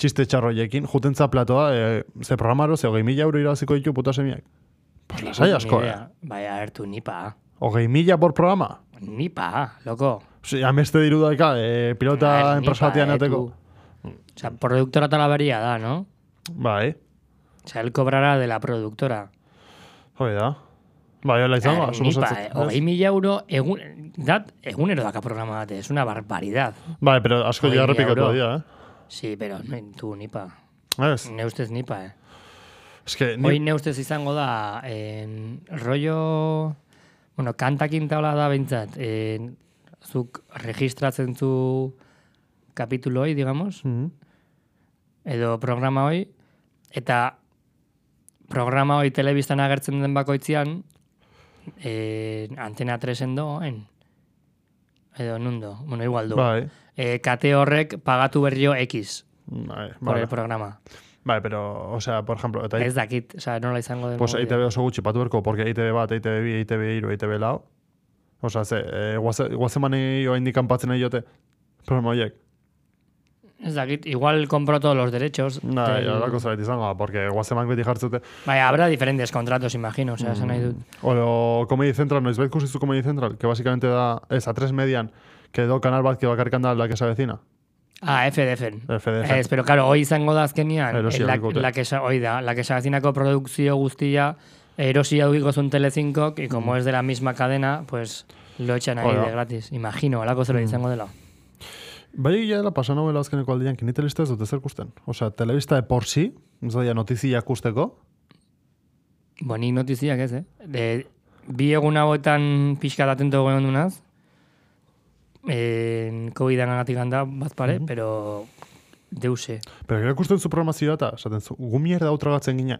txiste txarroiekin, jutentza platoa, e, ze programaro, ze hogei mila euro irabaziko ditu puta semiak. Pues lasai asko, Ni eh? idea. Bai, a ver, tú, nipa. Hogei mila por programa. Nipa, loco. Osi, ameste diru daika, e, pilota A ver, enpresa nipa, batean eh, ateko. O sea, productora talabaria da, ¿no? Bai, O sea, él cobrará de la productora. hoi da. Bai, hola izango, Eh, suposatzen. nipa, eh, hogei mila euro, egun, dat, egunero daka programa bate, es una barbaridad. Bai, pero asko Hogei ja mila repikatu euro. dira, eh? Sí, pero tú, nipa. Ez, Ne ustez nipa, eh. es que Hoi ni... ne ustez izango da, en, rollo, bueno, kantakin taula da behintzat, en, zuk registratzen zu kapitulo hoi, digamos, Mhm. edo programa hoi, eta programa hoi telebistan agertzen den bakoitzean, eh, antena 3 doen, edo nundo, bueno, igual du. Bai, Eh, kate horrek pagatu berrio X bai, por bai. el programa. Bai, pero, o sea, por ejemplo, eta Ez dakit, osea, nola izango den. Pues. EITB oso gutxi patu berko, porque EITB bat, EITB bi, EITB iru, EITB lau. Osa, ze, e, guaze, oa indikan patzen nahi jote, programa horiek. Ez dakit, igual compro todos los derechos. Na, del- ja, lako zait izango, porque guazeman beti jartzute. Bai, habrá diferentes contratos, imagino, osea, esan nahi dut. O Comedy Central, noiz bet kusizu Comedy Central, que básicamente da, ez, a tres median, que do kanal bat, que bakarrikan da la avecina. Ah, FDFen. FDF. Ez, pero claro, hoy izango da azkenian, Erosi eh, la, la que sa, hoi da, la que sabezinako produkzio guztia erosi aukiko zun Telecinco, y como es de la misma cadena, pues lo echan ahí Oida. de gratis. Imagino, alako zero izango dela. Bai egia dela pasa novela azkeneko aldian, ni telebista ez dute zer kusten. Osea, telebista de por sí, ez daia notizia kusteko, Bo, nik notiziak ez, eh? De, bi egun hauetan pixka atento egon dunaz, en COVID-an agatik handa, bat pare, pero deuse, pero gero kusten zu programazioa eta, esaten zu, gu mierda hau tragatzen gina.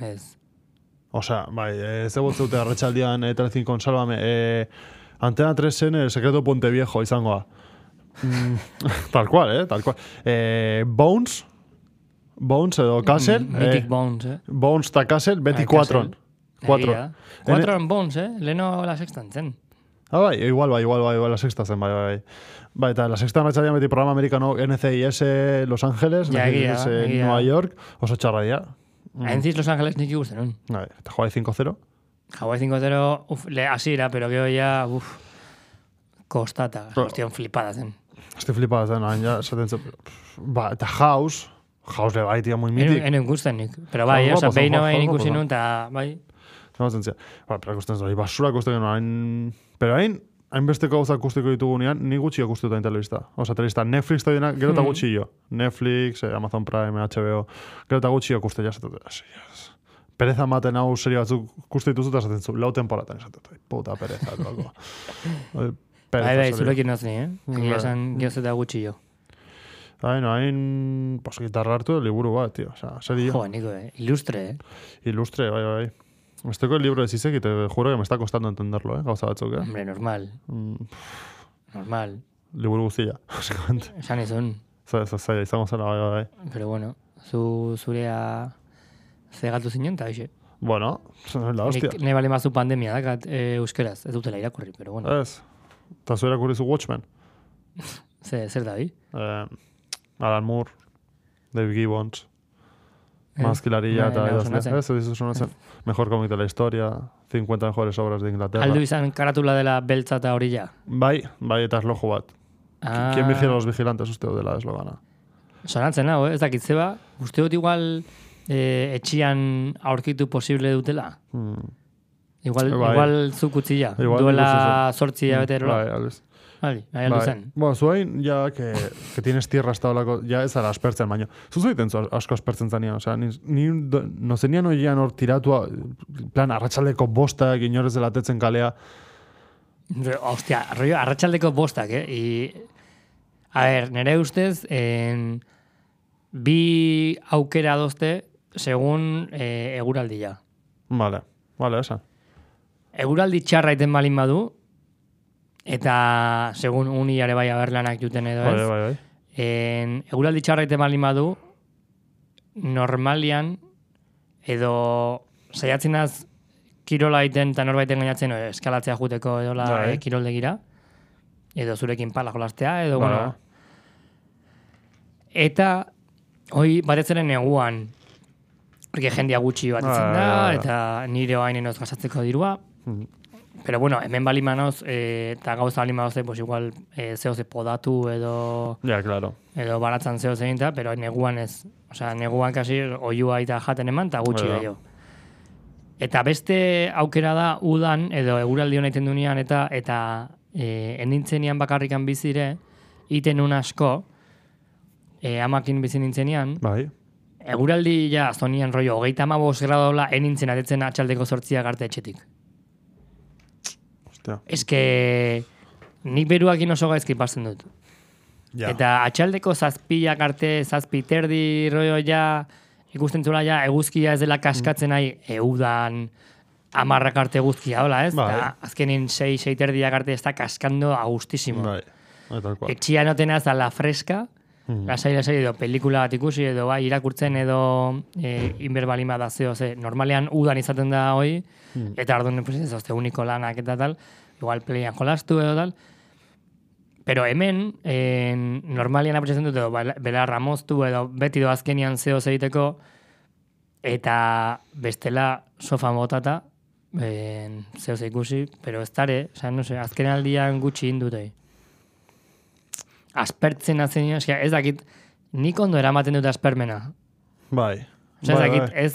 ez. Osea, bai, ez egot zeute arratsaldian e, Telezinkon, salvame, e, Antena 3-en el secreto Puente Viejo izangoa. Mm, tal cual, eh, tal cual. E, Bones, Bones edo Castle, Mm, Mythic eh, Bones, eh? Bones eta Castle, beti Ah. Kuatro. Cuatro en Bones, eh? Leno la sextan zen. Ah, bai, igual, bai, igual, bai, igual, la sexta zen, bai, bai, bai. Bai, eta la sexta arratsaldian beti programa americano NCIS Los Angeles, Ja, NCIS egia. Nueva York, oso txarra dira. Mm. Enziz Los Ángeles nik ikusten nun. Bai, eta joa 5-0. Hawaii 5-0, uf, le asira, pero gero ya, uf, kostata, Pero- hostion flipada zen. Estoy flipada zen, hain ja, esaten zu. Ba, eta House, House le bai, tia, muy mitik. Eno ikusten nik. Pero bai, oza, zen, behin guapo ikusi zen. nun, eta bai, Zamatzen zia. Ba, pero ikusten zoi, basura ikusten genuen, hain... Pero hain, hainbesteko gauzak ikusteko ditugunean, ni gutxi ikustu hain telebista. Osa, telebista, Netflix eta dina, gero eta Hmm. gutxi jo. Netflix, eh, Amazon Prime, HBO, gero eta gutxi ikuste jasatu. Pereza maten hau serie batzuk ikuste dituzu eta esaten zu, lau temporatan esaten. Puta pereza, loko. Bai, pereza bai, bai, zurekin nazni, eh? Egia esan, gehoz eta gutxi jo. Hain, hain, pues, gitarra hartu liburu bat, tío. O sea, serio. Jo, niko, eh? Ilustre, eh? Ilustre, bai, bai. Esteko el libro de Sisek y te juro que me está costando entenderlo, eh, gauza batzuk, eh. Hombre, normal, Mm, normal. liburu guztia, básicamente. Esan izun. Za- za- Zaila, izango zela, bai, bai. Pero bueno, zu, zurea zegatu zinen, eta hoxe. Bueno, la hostia. Nik ne bali mazu pandemia dakat e, euskeraz, ez dutela irakurri, pero bueno, Ez. Eta zuera kurizu Watchmen. ze, zer da bi? Eh, Alan Moore, Dave Gibbons, Eh, Mazkilaria bai, eta edo ez, ez sonatzen. Mejor cómic de la historia, 50 mejores obras de Inglaterra. Aldu izan karatula dela beltza eta horilla. Bai, bai, eta eslojo bat. Ah, ¿Quién vigila los vigilantes uste dela eslogana? Sonatzen hau, eh? ez dakit zeba, uste dut igual e, etxian aurkitu posible dutela. Hmm. Igual, Bai. igual zuk utzia, Igual duela nik uste sortzi abete erola. Bai, Bai, bai, zen. Bueno, zuain, ja, que, que tienes tierra hasta olako, ja ez ara aspertzen, baino. Zuzu egiten zu asko aspertzen zanean, osea, ni, ni do- no zenian oian hor tiratua, plan, arratsaldeko bostak, inorez dela tetzen kalea, Ostia, rollo, arratsaldeko bostak, eh? I, a ver, nire ustez, en, bi aukera dozte, segun e, eguraldia. Vale, vale, esan. Eguraldi txarra iten balin badu, eta segun uni ere bai aberlanak juten edo ez, Bai, bai, bai. en, eguraldi txarra iten balin badu, normalian, edo saiatzen az kirola iten eta norbaiten gainatzen o, eskalatzea juteko edola Bai. eh, kiroldegira, edo zurekin pala jolastea, edo, Bai. bueno, eta, hoi, batez ere neguan, porque jendia gutxi bat Bai, da, bai, bai. eta nire oainen oz gastatzeko dirua, Mhm. Pero bueno, hemen bali manoz, eh, eta gauza bali manoz, pues igual eh, zehoze podatu edo Ja, claro. edo baratzan zehoze egin ta, pero neguan ez. Osea, neguan kasi oiua eta jaten eman, eta gutxi gehiago. Eta beste aukera da udan, edo eguraldi honeiten dunean, eta eta e, enintzenian bakarrikan bizire, iten un asko, e, amakin bizi nintzenean, Bai. eguraldi ja zonian rollo, hogeita amabos gradola enintzen atetzen atxaldeko sortziak arte etxetik. Ostia. Eske, nik beruakin oso gaizki pasten dut. Ja. Eta atxaldeko zazpilak arte, zazpi terdi rollo ja, ikusten zula ja, eguzkia ez dela kaskatzen nahi, eudan, amarrak arte eguzkia, hola, ez? Bai. Eta azkenin sei, sei terdiak arte ez da kaskando agustísimo. Bai. Bai. Etxia notena ez da la freska, Mhm. lasai, lasai, edo pelikula bat ikusi, edo bai, irakurtzen, edo e, inberbalima da zeo, ze, normalean udan izaten da hoi, Mhm. eta orduan, pues, ez ozte uniko lanak eta tal, igual playan jolastu edo tal, Pero hemen, en, normalian apreciatzen dut, edo bela- belarra moztu, edo beti do azkenian zeo zeiteko, eta bestela sofa botata, en, zeo ikusi, pero ez dare, oza, no sé, azken aldian gutxi indutei. Aspertzen atzen, osea, ez dakit, nik ondo eramaten dut aspermena. Bai. Osea, ez Bai, dakit, bai. ez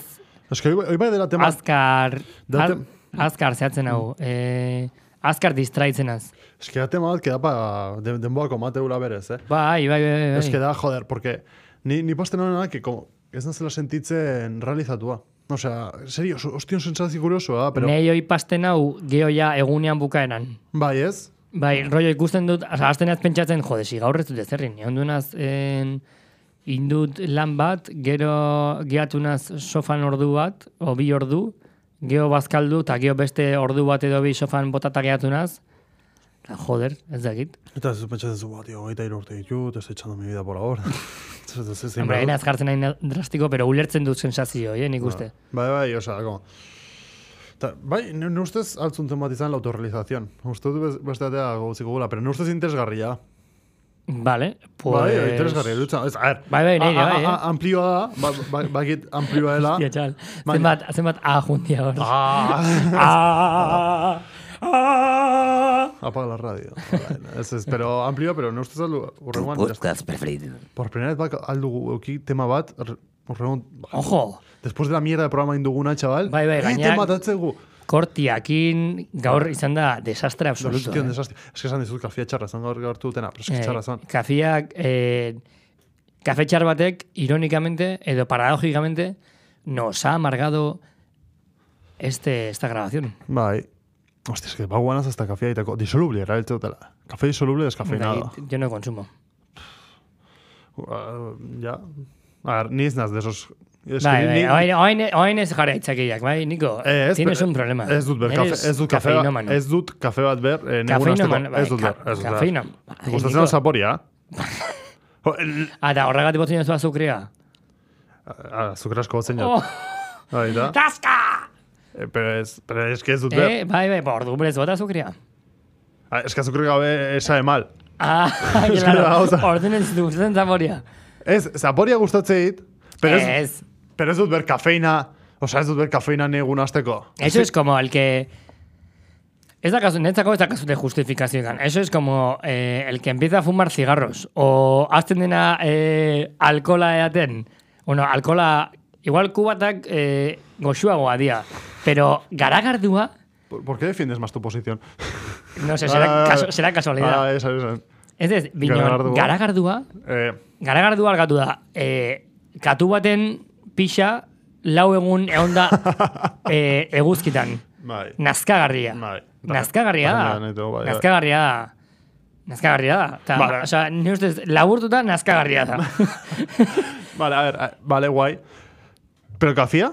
Es que hoy bai dela tema... azkar, Da az, tem- azkar zehatzen hau, eh, azkar distraitzen az. Que da tema bat que da pa de, denboako mateula berez, eh? Bai, bai, bai, bai. Que da, joder, porque ni, ni posten hona que como, ez nazela sentitzen realizatua. Osea, serio, oso- ostion sensazio kuriosoa, pero... Nei hoi pasten hau geho ja egunean bukaeran. Bai, ez? Bai, rollo ikusten dut, oza, azten ez pentsatzen, jode, si gaur ez dut ezerrin. Egon dunaz, en, indut lan bat, gero gehatunaz sofan ordu bat, o bi ordu, geho bazkaldu, eta geho beste ordu bat edo bi sofan botata gehatunaz. Eta, joder, ez dakit. Eta ez pentsatzen zu, bat, tío, hogeita urte ditut, estoy echando mi vida por ahora. Ez- ez- ez- ez- Hombre, ez- hain ez jartzen hain drastiko, pero ulertzen dut sensazio, eh, nik uste. Bai, bai, osea, como... Ta, bai, ne, ne ustez altzuntzen bat izan la autorrealización. Uste dut bez- beste atea gauziko gula, pero ne ustez interesgarria. Vale, pues... Bai, interesgarria. Dutza, ez, a ver, Bai, bai, nire, bai, eh. a- Amplioa da, ba, ba, bakit amplioa dela. Hostia, txal. Zenbat, zenbat A juntia hor. Ah, Ah, ah. apaga la radio. Ez, ez, pero amplioa, pero ne ustez aldu, Tu podcast preferido. por primera vez aldu tema bat, urrengoan, Ojo, después de la mierda de programa induguna, chaval, Bai, bai, gaina- tema datzegu. kortiakin gaur izan da desastre absoluto. Hostia, un eh. desastre. Es que esan dizut kafia txarra, zan gaur gaur dutena, pero Eh, txarra zan. kafiak, eh, kafe txar batek, irónicamente, edo paradójicamente, nos ha amargado este, esta grabación. Bai. Hostia, es que va guanas hasta kafea itako. Disoluble, erabiltze dutela. Café disoluble descafeinado. Yo no consumo. Uh, ya. A ver, ni ez naz de esos... Es Bai, bai, ni- oain, oain, oain ez jarra itzakiak, bai, Niko, Eh, ez, tienes un problema. Ez dut ber, kafe, ez dut kafe, kafeinomano. ez dut kafe bat ber, eh, Kafeinoman, hasteko, bai, ez dut ber. Ez dut ber. kafeinom. Gustatzen da zaporia. Ah, da, horregatik botzen ez azukrea. Ah, Azukre asko batzen jat. Oh, Bai, da. taska! Eh, pero es, pero es que ez dut behar. Eh, bai, bai, ba, ordu berez bota azukria. Ah, Es que azukre gabe esae mal. Ah, Ez da claro, orduan ez zaporia. Ez, zaporia gustatze dit, pero ez, Ez. pero ez dut ber kafeina, osea ez dut ber kafeina negun azteko. Eso es como el que... Ez da caso, netzako ez da caso de justificación. Eso es como eh, el que empieza a fumar cigarros. O hazten dena eh, alkola eaten. Bueno, alkola... Igual kubatak eh, goxuagoa dia. Pero garagardua... ¿Por, por qué defiendes más tu posición? No sé, será, Ah, caso, será casualidad. Ah, esa, esa. Ez ez, Garagardua. garagardua... Eh, Garagardua algatu da. Eh, katu baten pixa lau egun egonda eh, eguzkitan. bai. Nazkagarria. Bai. Nazkagarria da. bai, bai. Nazkagarria da. Nazkagarria da. Ta, Vale. Osea, ni ustez, laburtuta nazkagarria da. Vale, a ver, a- vale, guai. Pero kafia?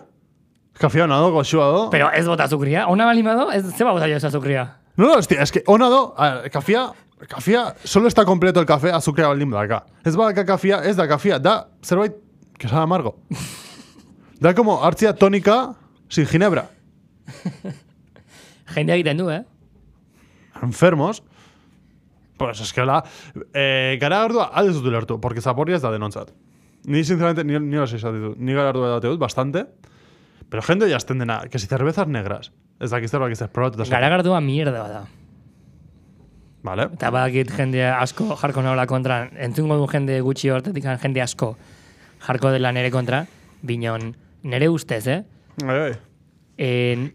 Kafia ona do, goxua do. Pero ez bota azukria. Ona balima do, ez zeba bota jo ez azukria. No, no, hostia, es que ona do, a ver, kafia, kafia, solo está completo el café azukrea baldin badaka. Ez badaka kafia, ez da kafia, da zerbait que sabe amargo. da como hartzia tónica sin ginebra. Jendea egiten du, eh? Enfermos. Pues es que la... Eh, garagardua aldez dut ulertu, porque zaporia ez da denontzat. Ni, sinceramente, ni, ni los esatu Ni garagardua date dut, bastante. Pero jende jazten dena, que si cervezas negras. Ez dakiz zerbait ez probatu. eta Garagardua mierda bada. Vale. Eta badakit jende asko jarko nagola kontra, entzungo du jende gutxi hortetik jende asko jarko dela nere kontra, binon nere ustez, eh? Ai, ai. En,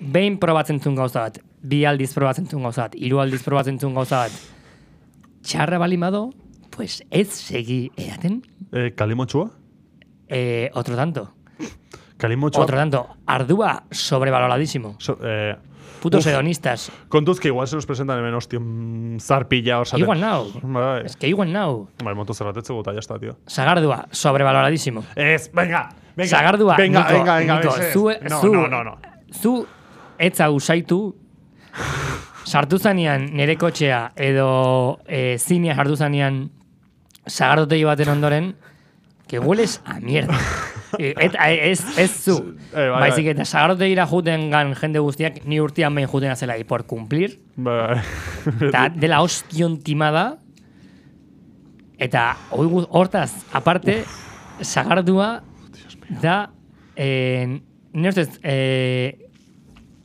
behin probatzen zuen gauza bat, bi aldiz probatzen zuen gauza bat, hiru aldiz probatzen zuen gauza bat, txarra balimado, pues ez segi eaten, Eh, kalimotxua? eh, otro tanto. Kalimotxua? Otro tanto, ardua sobrevaloradísimo. So, eh, Putos hedonistas. kontuz que igual se nos presentan hemen, hostia, mm, zarpilla. Igual. Bai, Es que igual nau. bai, moto zerratetze guta, ya está, tío. Sagardua, sobrevaloradísimo. Ez, venga, venga. Sagardua, venga, venga, venga, Niko, ez, zu, no, zu, no, no, no. zu etza usaitu, sartu zanean nere kotxea edo e, zinea sartu zanean sagardotegi baten ondoren, que hueles a mierda. E, Eta ez, ez zu. Eh, bai, Baizik bai. eta sagardotegira juten gan jende guztiak ni urtean behin juten azela por cumplir. Bai, Eta dela ostion timada. Eta hortaz, aparte, sagardua da, eh, no ustez, eh,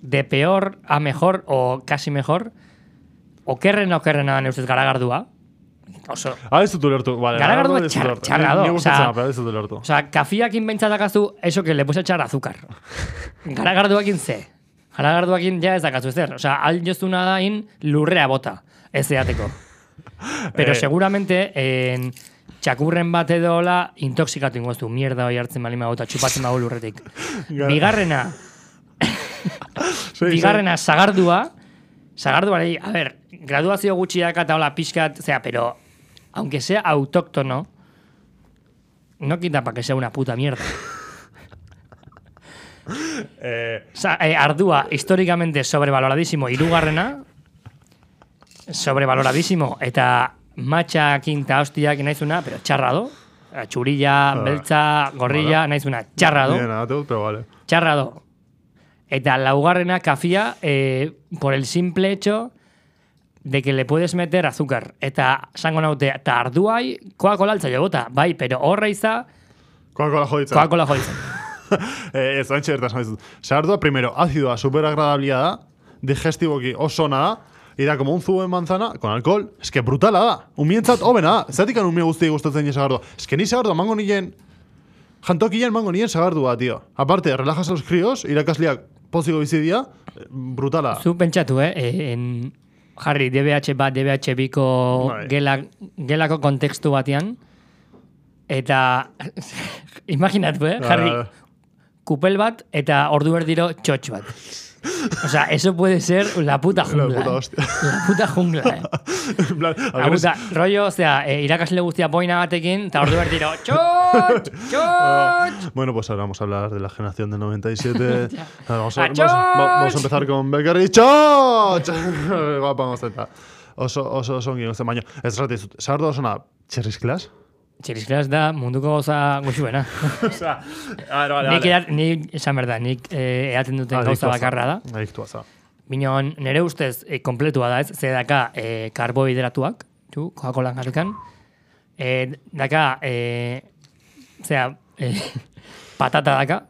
de peor a mejor o casi mejor, okerrena okerrena ne ustez garagardua. Oso, Ah, ez dut ulertu. Vale, Garagardua ez dut txar- ulertu. txarrado, Ni gustatzen pero ez dut ulertu. o sea, kafiakin bentsatakazu eso que le puedes echar azúcar. Garagarduakin ze. Garagarduakin ja ez dakazu ezer. O sea, al jozuna da in lurrea bota. Ez zeateko. Pero Eh. seguramente en txakurren bat edo hola intoxikatu ingoztu. Mierda hoi hartzen bali mago eta txupatzen mago lurretik. Gara- Bigarrena, bigarrena sagardua. Sagardua, a ver, graduazio gutxiak eta hola pixkat, sea, pero aunque sea autóctono, no quita para que sea una puta mierda. Eh, Sa, eh, ardua, históricamente sobrevaloradísimo, irugarrena, sobrevaloradísimo, eta matxa quinta hostiak naizuna, pero txarrado. Txurilla, beltza, gorrilla, naizuna, txarrado. Bien, nada, pero vale. Txarrado. Eta laugarrena kafia eh, por el simple hecho de que le puedes meter azúcar. Eta zango naute, eta arduai, Coca-Cola altza jogota. Bai, pero horra iza, Coca-Cola joditzen. Coca-Cola joditzen. eh, ez antxe bertan esan dizut. Sagardua, primero, ácidoa super agradablia da, digestiboki oso ona da, y da como un zubo de manzana con alcohol. Es que brutala da. Umientzat hobena da. Zatik umie guzti gustatzen nien sagardua. Es que ni sagardua mango nien... Jantokien mango nien sagardua, tío. Aparte, relajas a los críos, irakasliak poziko bizi dira, eh, brutala. Zu pentsatu, eh, En, jarri, DBH bat, DBH biko Bai. gela, gelako kontekstu batean. Eta, imaginatu, eh? Jarri, Ah, kupel bat eta ordu erdiro txotx bat. O sea, eso puede ser la puta jungla. puta eh. La puta jungla, eh. en plan, La algunes- puta, rollo, o sea, eh, irakasle guztia boina batekin, eta ordu erdiro, txotx, txotx. Bueno, pues ahora vamos a hablar de la generación del 97. Ahora vamos, a, ¡A vamos, va- vamos a empezar con Becerri. ¡Chot! Guapa, vamos a empezar. Oso, oso, oso ongi guzti, baina. Ez rati, zut, sardo oso Txirisklas da munduko goza goxuena. Osea, a ver, vale, nik, edat, nik, esan berda, nik eh, eaten duten gauza bakarra da. Adiktua za. Minon, nire ustez, e, kompletua da ez, ze daka e, karbohidratuak, tu, Coca-Cola garrikan, e, daka, e, zera, e, patata daka,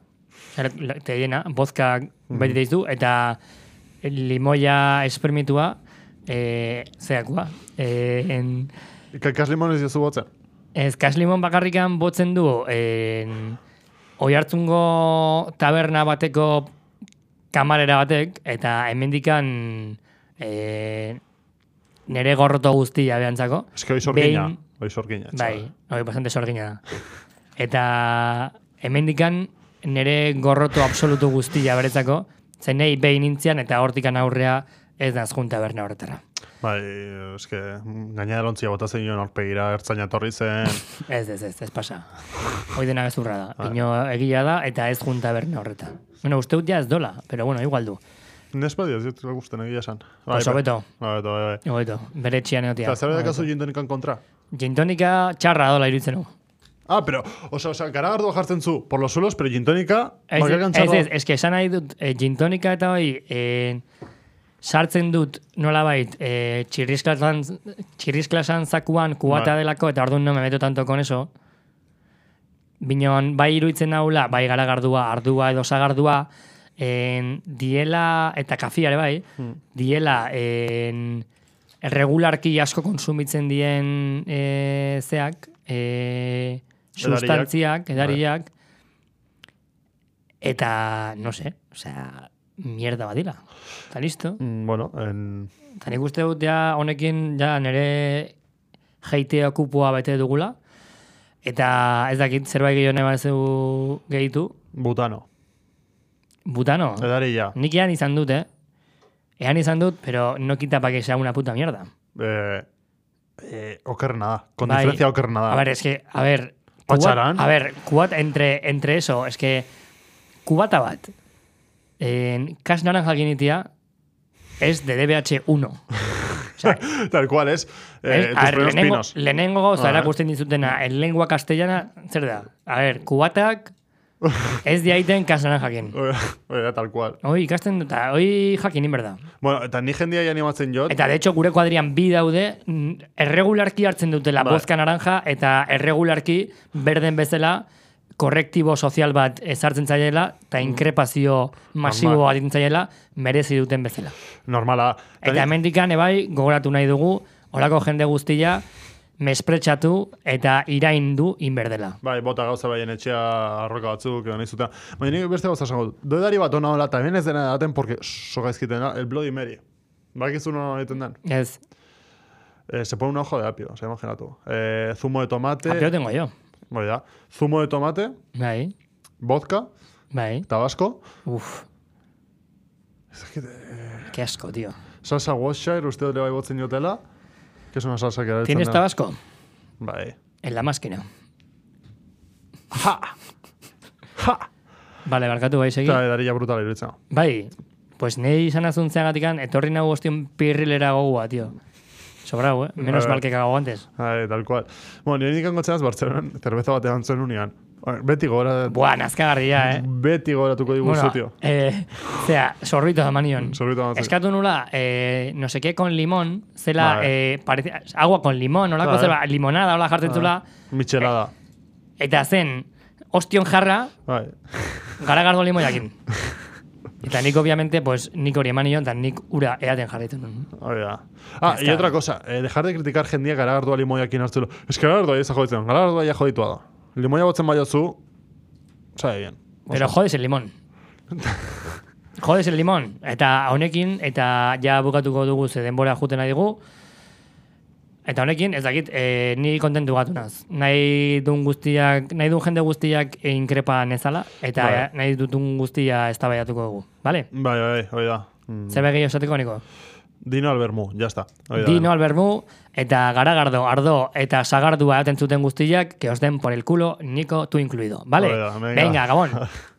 te llena, bozka baita deizu, eta limoia espermitua, e, zeakua, e, en, Kakas limonez jozu botzen. Ez kaslimon bakarrikan botzen du, en, oi hartzungo taberna bateko kamarera batek, eta hemendikan e, nere gorroto guztia behantzako. Ez que hoi sorgina. Hoi sorgina. Bai, hori bastante sorgina da. Eta hemendikan nere gorroto absolutu guztia beretzako, zen nahi behin nintzian eta hortikan aurrea ez da junta berna horretara. Bai, eske, gaina delontzia bota zen joan aurpegira, ertzaina torri zen. Ez, ez, ez, ez pasa. Hoi dena gezurra da. Bai. Ino egia da eta ez junta berna horreta. Bueno, uste dut ja ez dola, pero bueno, igual du. Nespa dio, zit gusten egia esan. Bai, Pues hobeto, Hobeto, bai, bai. hobeto, bere txian egotia. Zer dakazu jintonikan kontra? Gintonika txarra dola iruditzen du. Ah, pero, o sea, o sea, garagardua jartzen zu por los suelos, pero gintonika, Ez, ez, txarra. ez, eske esan nahi dut, e, gintonika eta hoi, e, sartzen dut nolabait, e, txirrisklasan, txirrisklasan zakuan kubata Bai. delako, eta orduan no me meto tanto con eso. Binon, bai iruditzen naula, bai garagardua, ardua edo sagardua, en, diela, eta kafiare bai, Hmm. diela, en, regularki asko konsumitzen dien e, zeak, e, Edariak. sustantziak, edariak, eta, no sé, osea, mierda badila. Eta listo. Mm, bueno, en... Eta nik uste dut ja honekin ja nire jeite okupua bete dugula. Eta ez dakit zerbait gehiago nahi bazeu gehitu. Butano. Butano. Edari ja. Nik ean izan dut, eh? Ean izan dut, pero no quita pa que sea una puta mierda. Eh, eh, okerrena da. Con Bai. diferencia okerrena da. A ver, es que, a ver... Kubat- A ver, kubat, entre, entre eso, es que kubata bat, en kas naranja ginitia, es de DBH 1. O sea, Tal cual es. Eh, tus a ver, primeros lehenengo, pinos. lehenengo gauza A ver. erakusten dizutena en lengua castellana, zer da? A ver, kubatak ez diaiten kasanan jakin. Oye, tal cual. Hoi ikasten dut, hoi jakin inberda. Bueno, eta ni jendia animatzen jot. Eta de hecho gure kuadrian bi daude, mm, erregularki hartzen dutela Bai. bozka naranja eta erregularki berden bezala korrektibo sozial bat ezartzen zaiela eta inkrepazio masibo bat zaiela merezi duten bezala. Normala. Eta ni- hemendikan ebai gogoratu nahi dugu, orako jende guztia mespretxatu eta iraindu inberdela. Bai, bota gauza baien etxea arroka batzuk edo nahi zuten. Baina nik beste gauza esango dut. Doedari bat ona hola, eta hemen ez dena daten, porque soga ezkiten da, el Bloody Mary. Bakizu nola egiten den. Ez, Eh, se pone un ojo de apio, se imaginatu. Eh, zumo de tomate. apio tengo yo. Bai da. Zumo de tomate, Bai, vodka, bai. tabasco. Uf, Ez dakit, eh, qué asco, tío. salsa Worcestershire, uste dut bai botzen jotela. Que es una salsa que ¿Tienes tabasco? Bai. En la máquina. Ha! Ha! Vale, barkatu bai segi. Eta edaria brutala iruditzen. Bai, pues nahi izan azuntzeagatikan, etorri nahu ostion pirrilera gogua, tío. Sobrau, eh? Menos mal que cago antes. Bai, tal cual. Bueno, nire indikan gotzenaz Bartzelonan, zerbeza batean zuen unian. Beti gora, Buah, nazkagarria, eh? beti goratuko digu Bueno, tio. eh, zera, sorbito da manion. Sorbito eman zuen. Eskatu nula, eh, no sé qué con limón, zela, Bai. eh, parece, agua con limón, olako Bai. zera, limonada, hola jartzen zula, Michelada. eta zen, ostion jarra, Bai. garagardo limoiakin. Eta nik, obviamente, pues, nik hori eman nion, eta nik ura eaten jarraitu nun. Hori da. Ah, Ya y otra cosa, eh, dejar de criticar jendia garagardua limoiakin hartzelo. Es que garagardua ya joditzen, garagardua ya joditua da. Limoia botzen baiotzu, sabe bien. Pero jodes el limón. jodes el limón. Eta honekin, eta ja bukatuko dugu ze denbora juten nahi dugu. Eta honekin, ez dakit, e, ni kontentu gatu naz. Nahi duen guztiak, nahi duen jende guztiak inkrepa nezala, eta Bai. nahi dutun guztia ez dugu. Vale? Bai, bai, hori da. Mm. Zer begi esateko niko? Dino albermu, ya está. Hori da. Dino albermu, eta garagardo, ardo, eta sagardua eaten zuten guztiak, que os den por el culo, Nico, tú incluido. Da, venga. Gabón.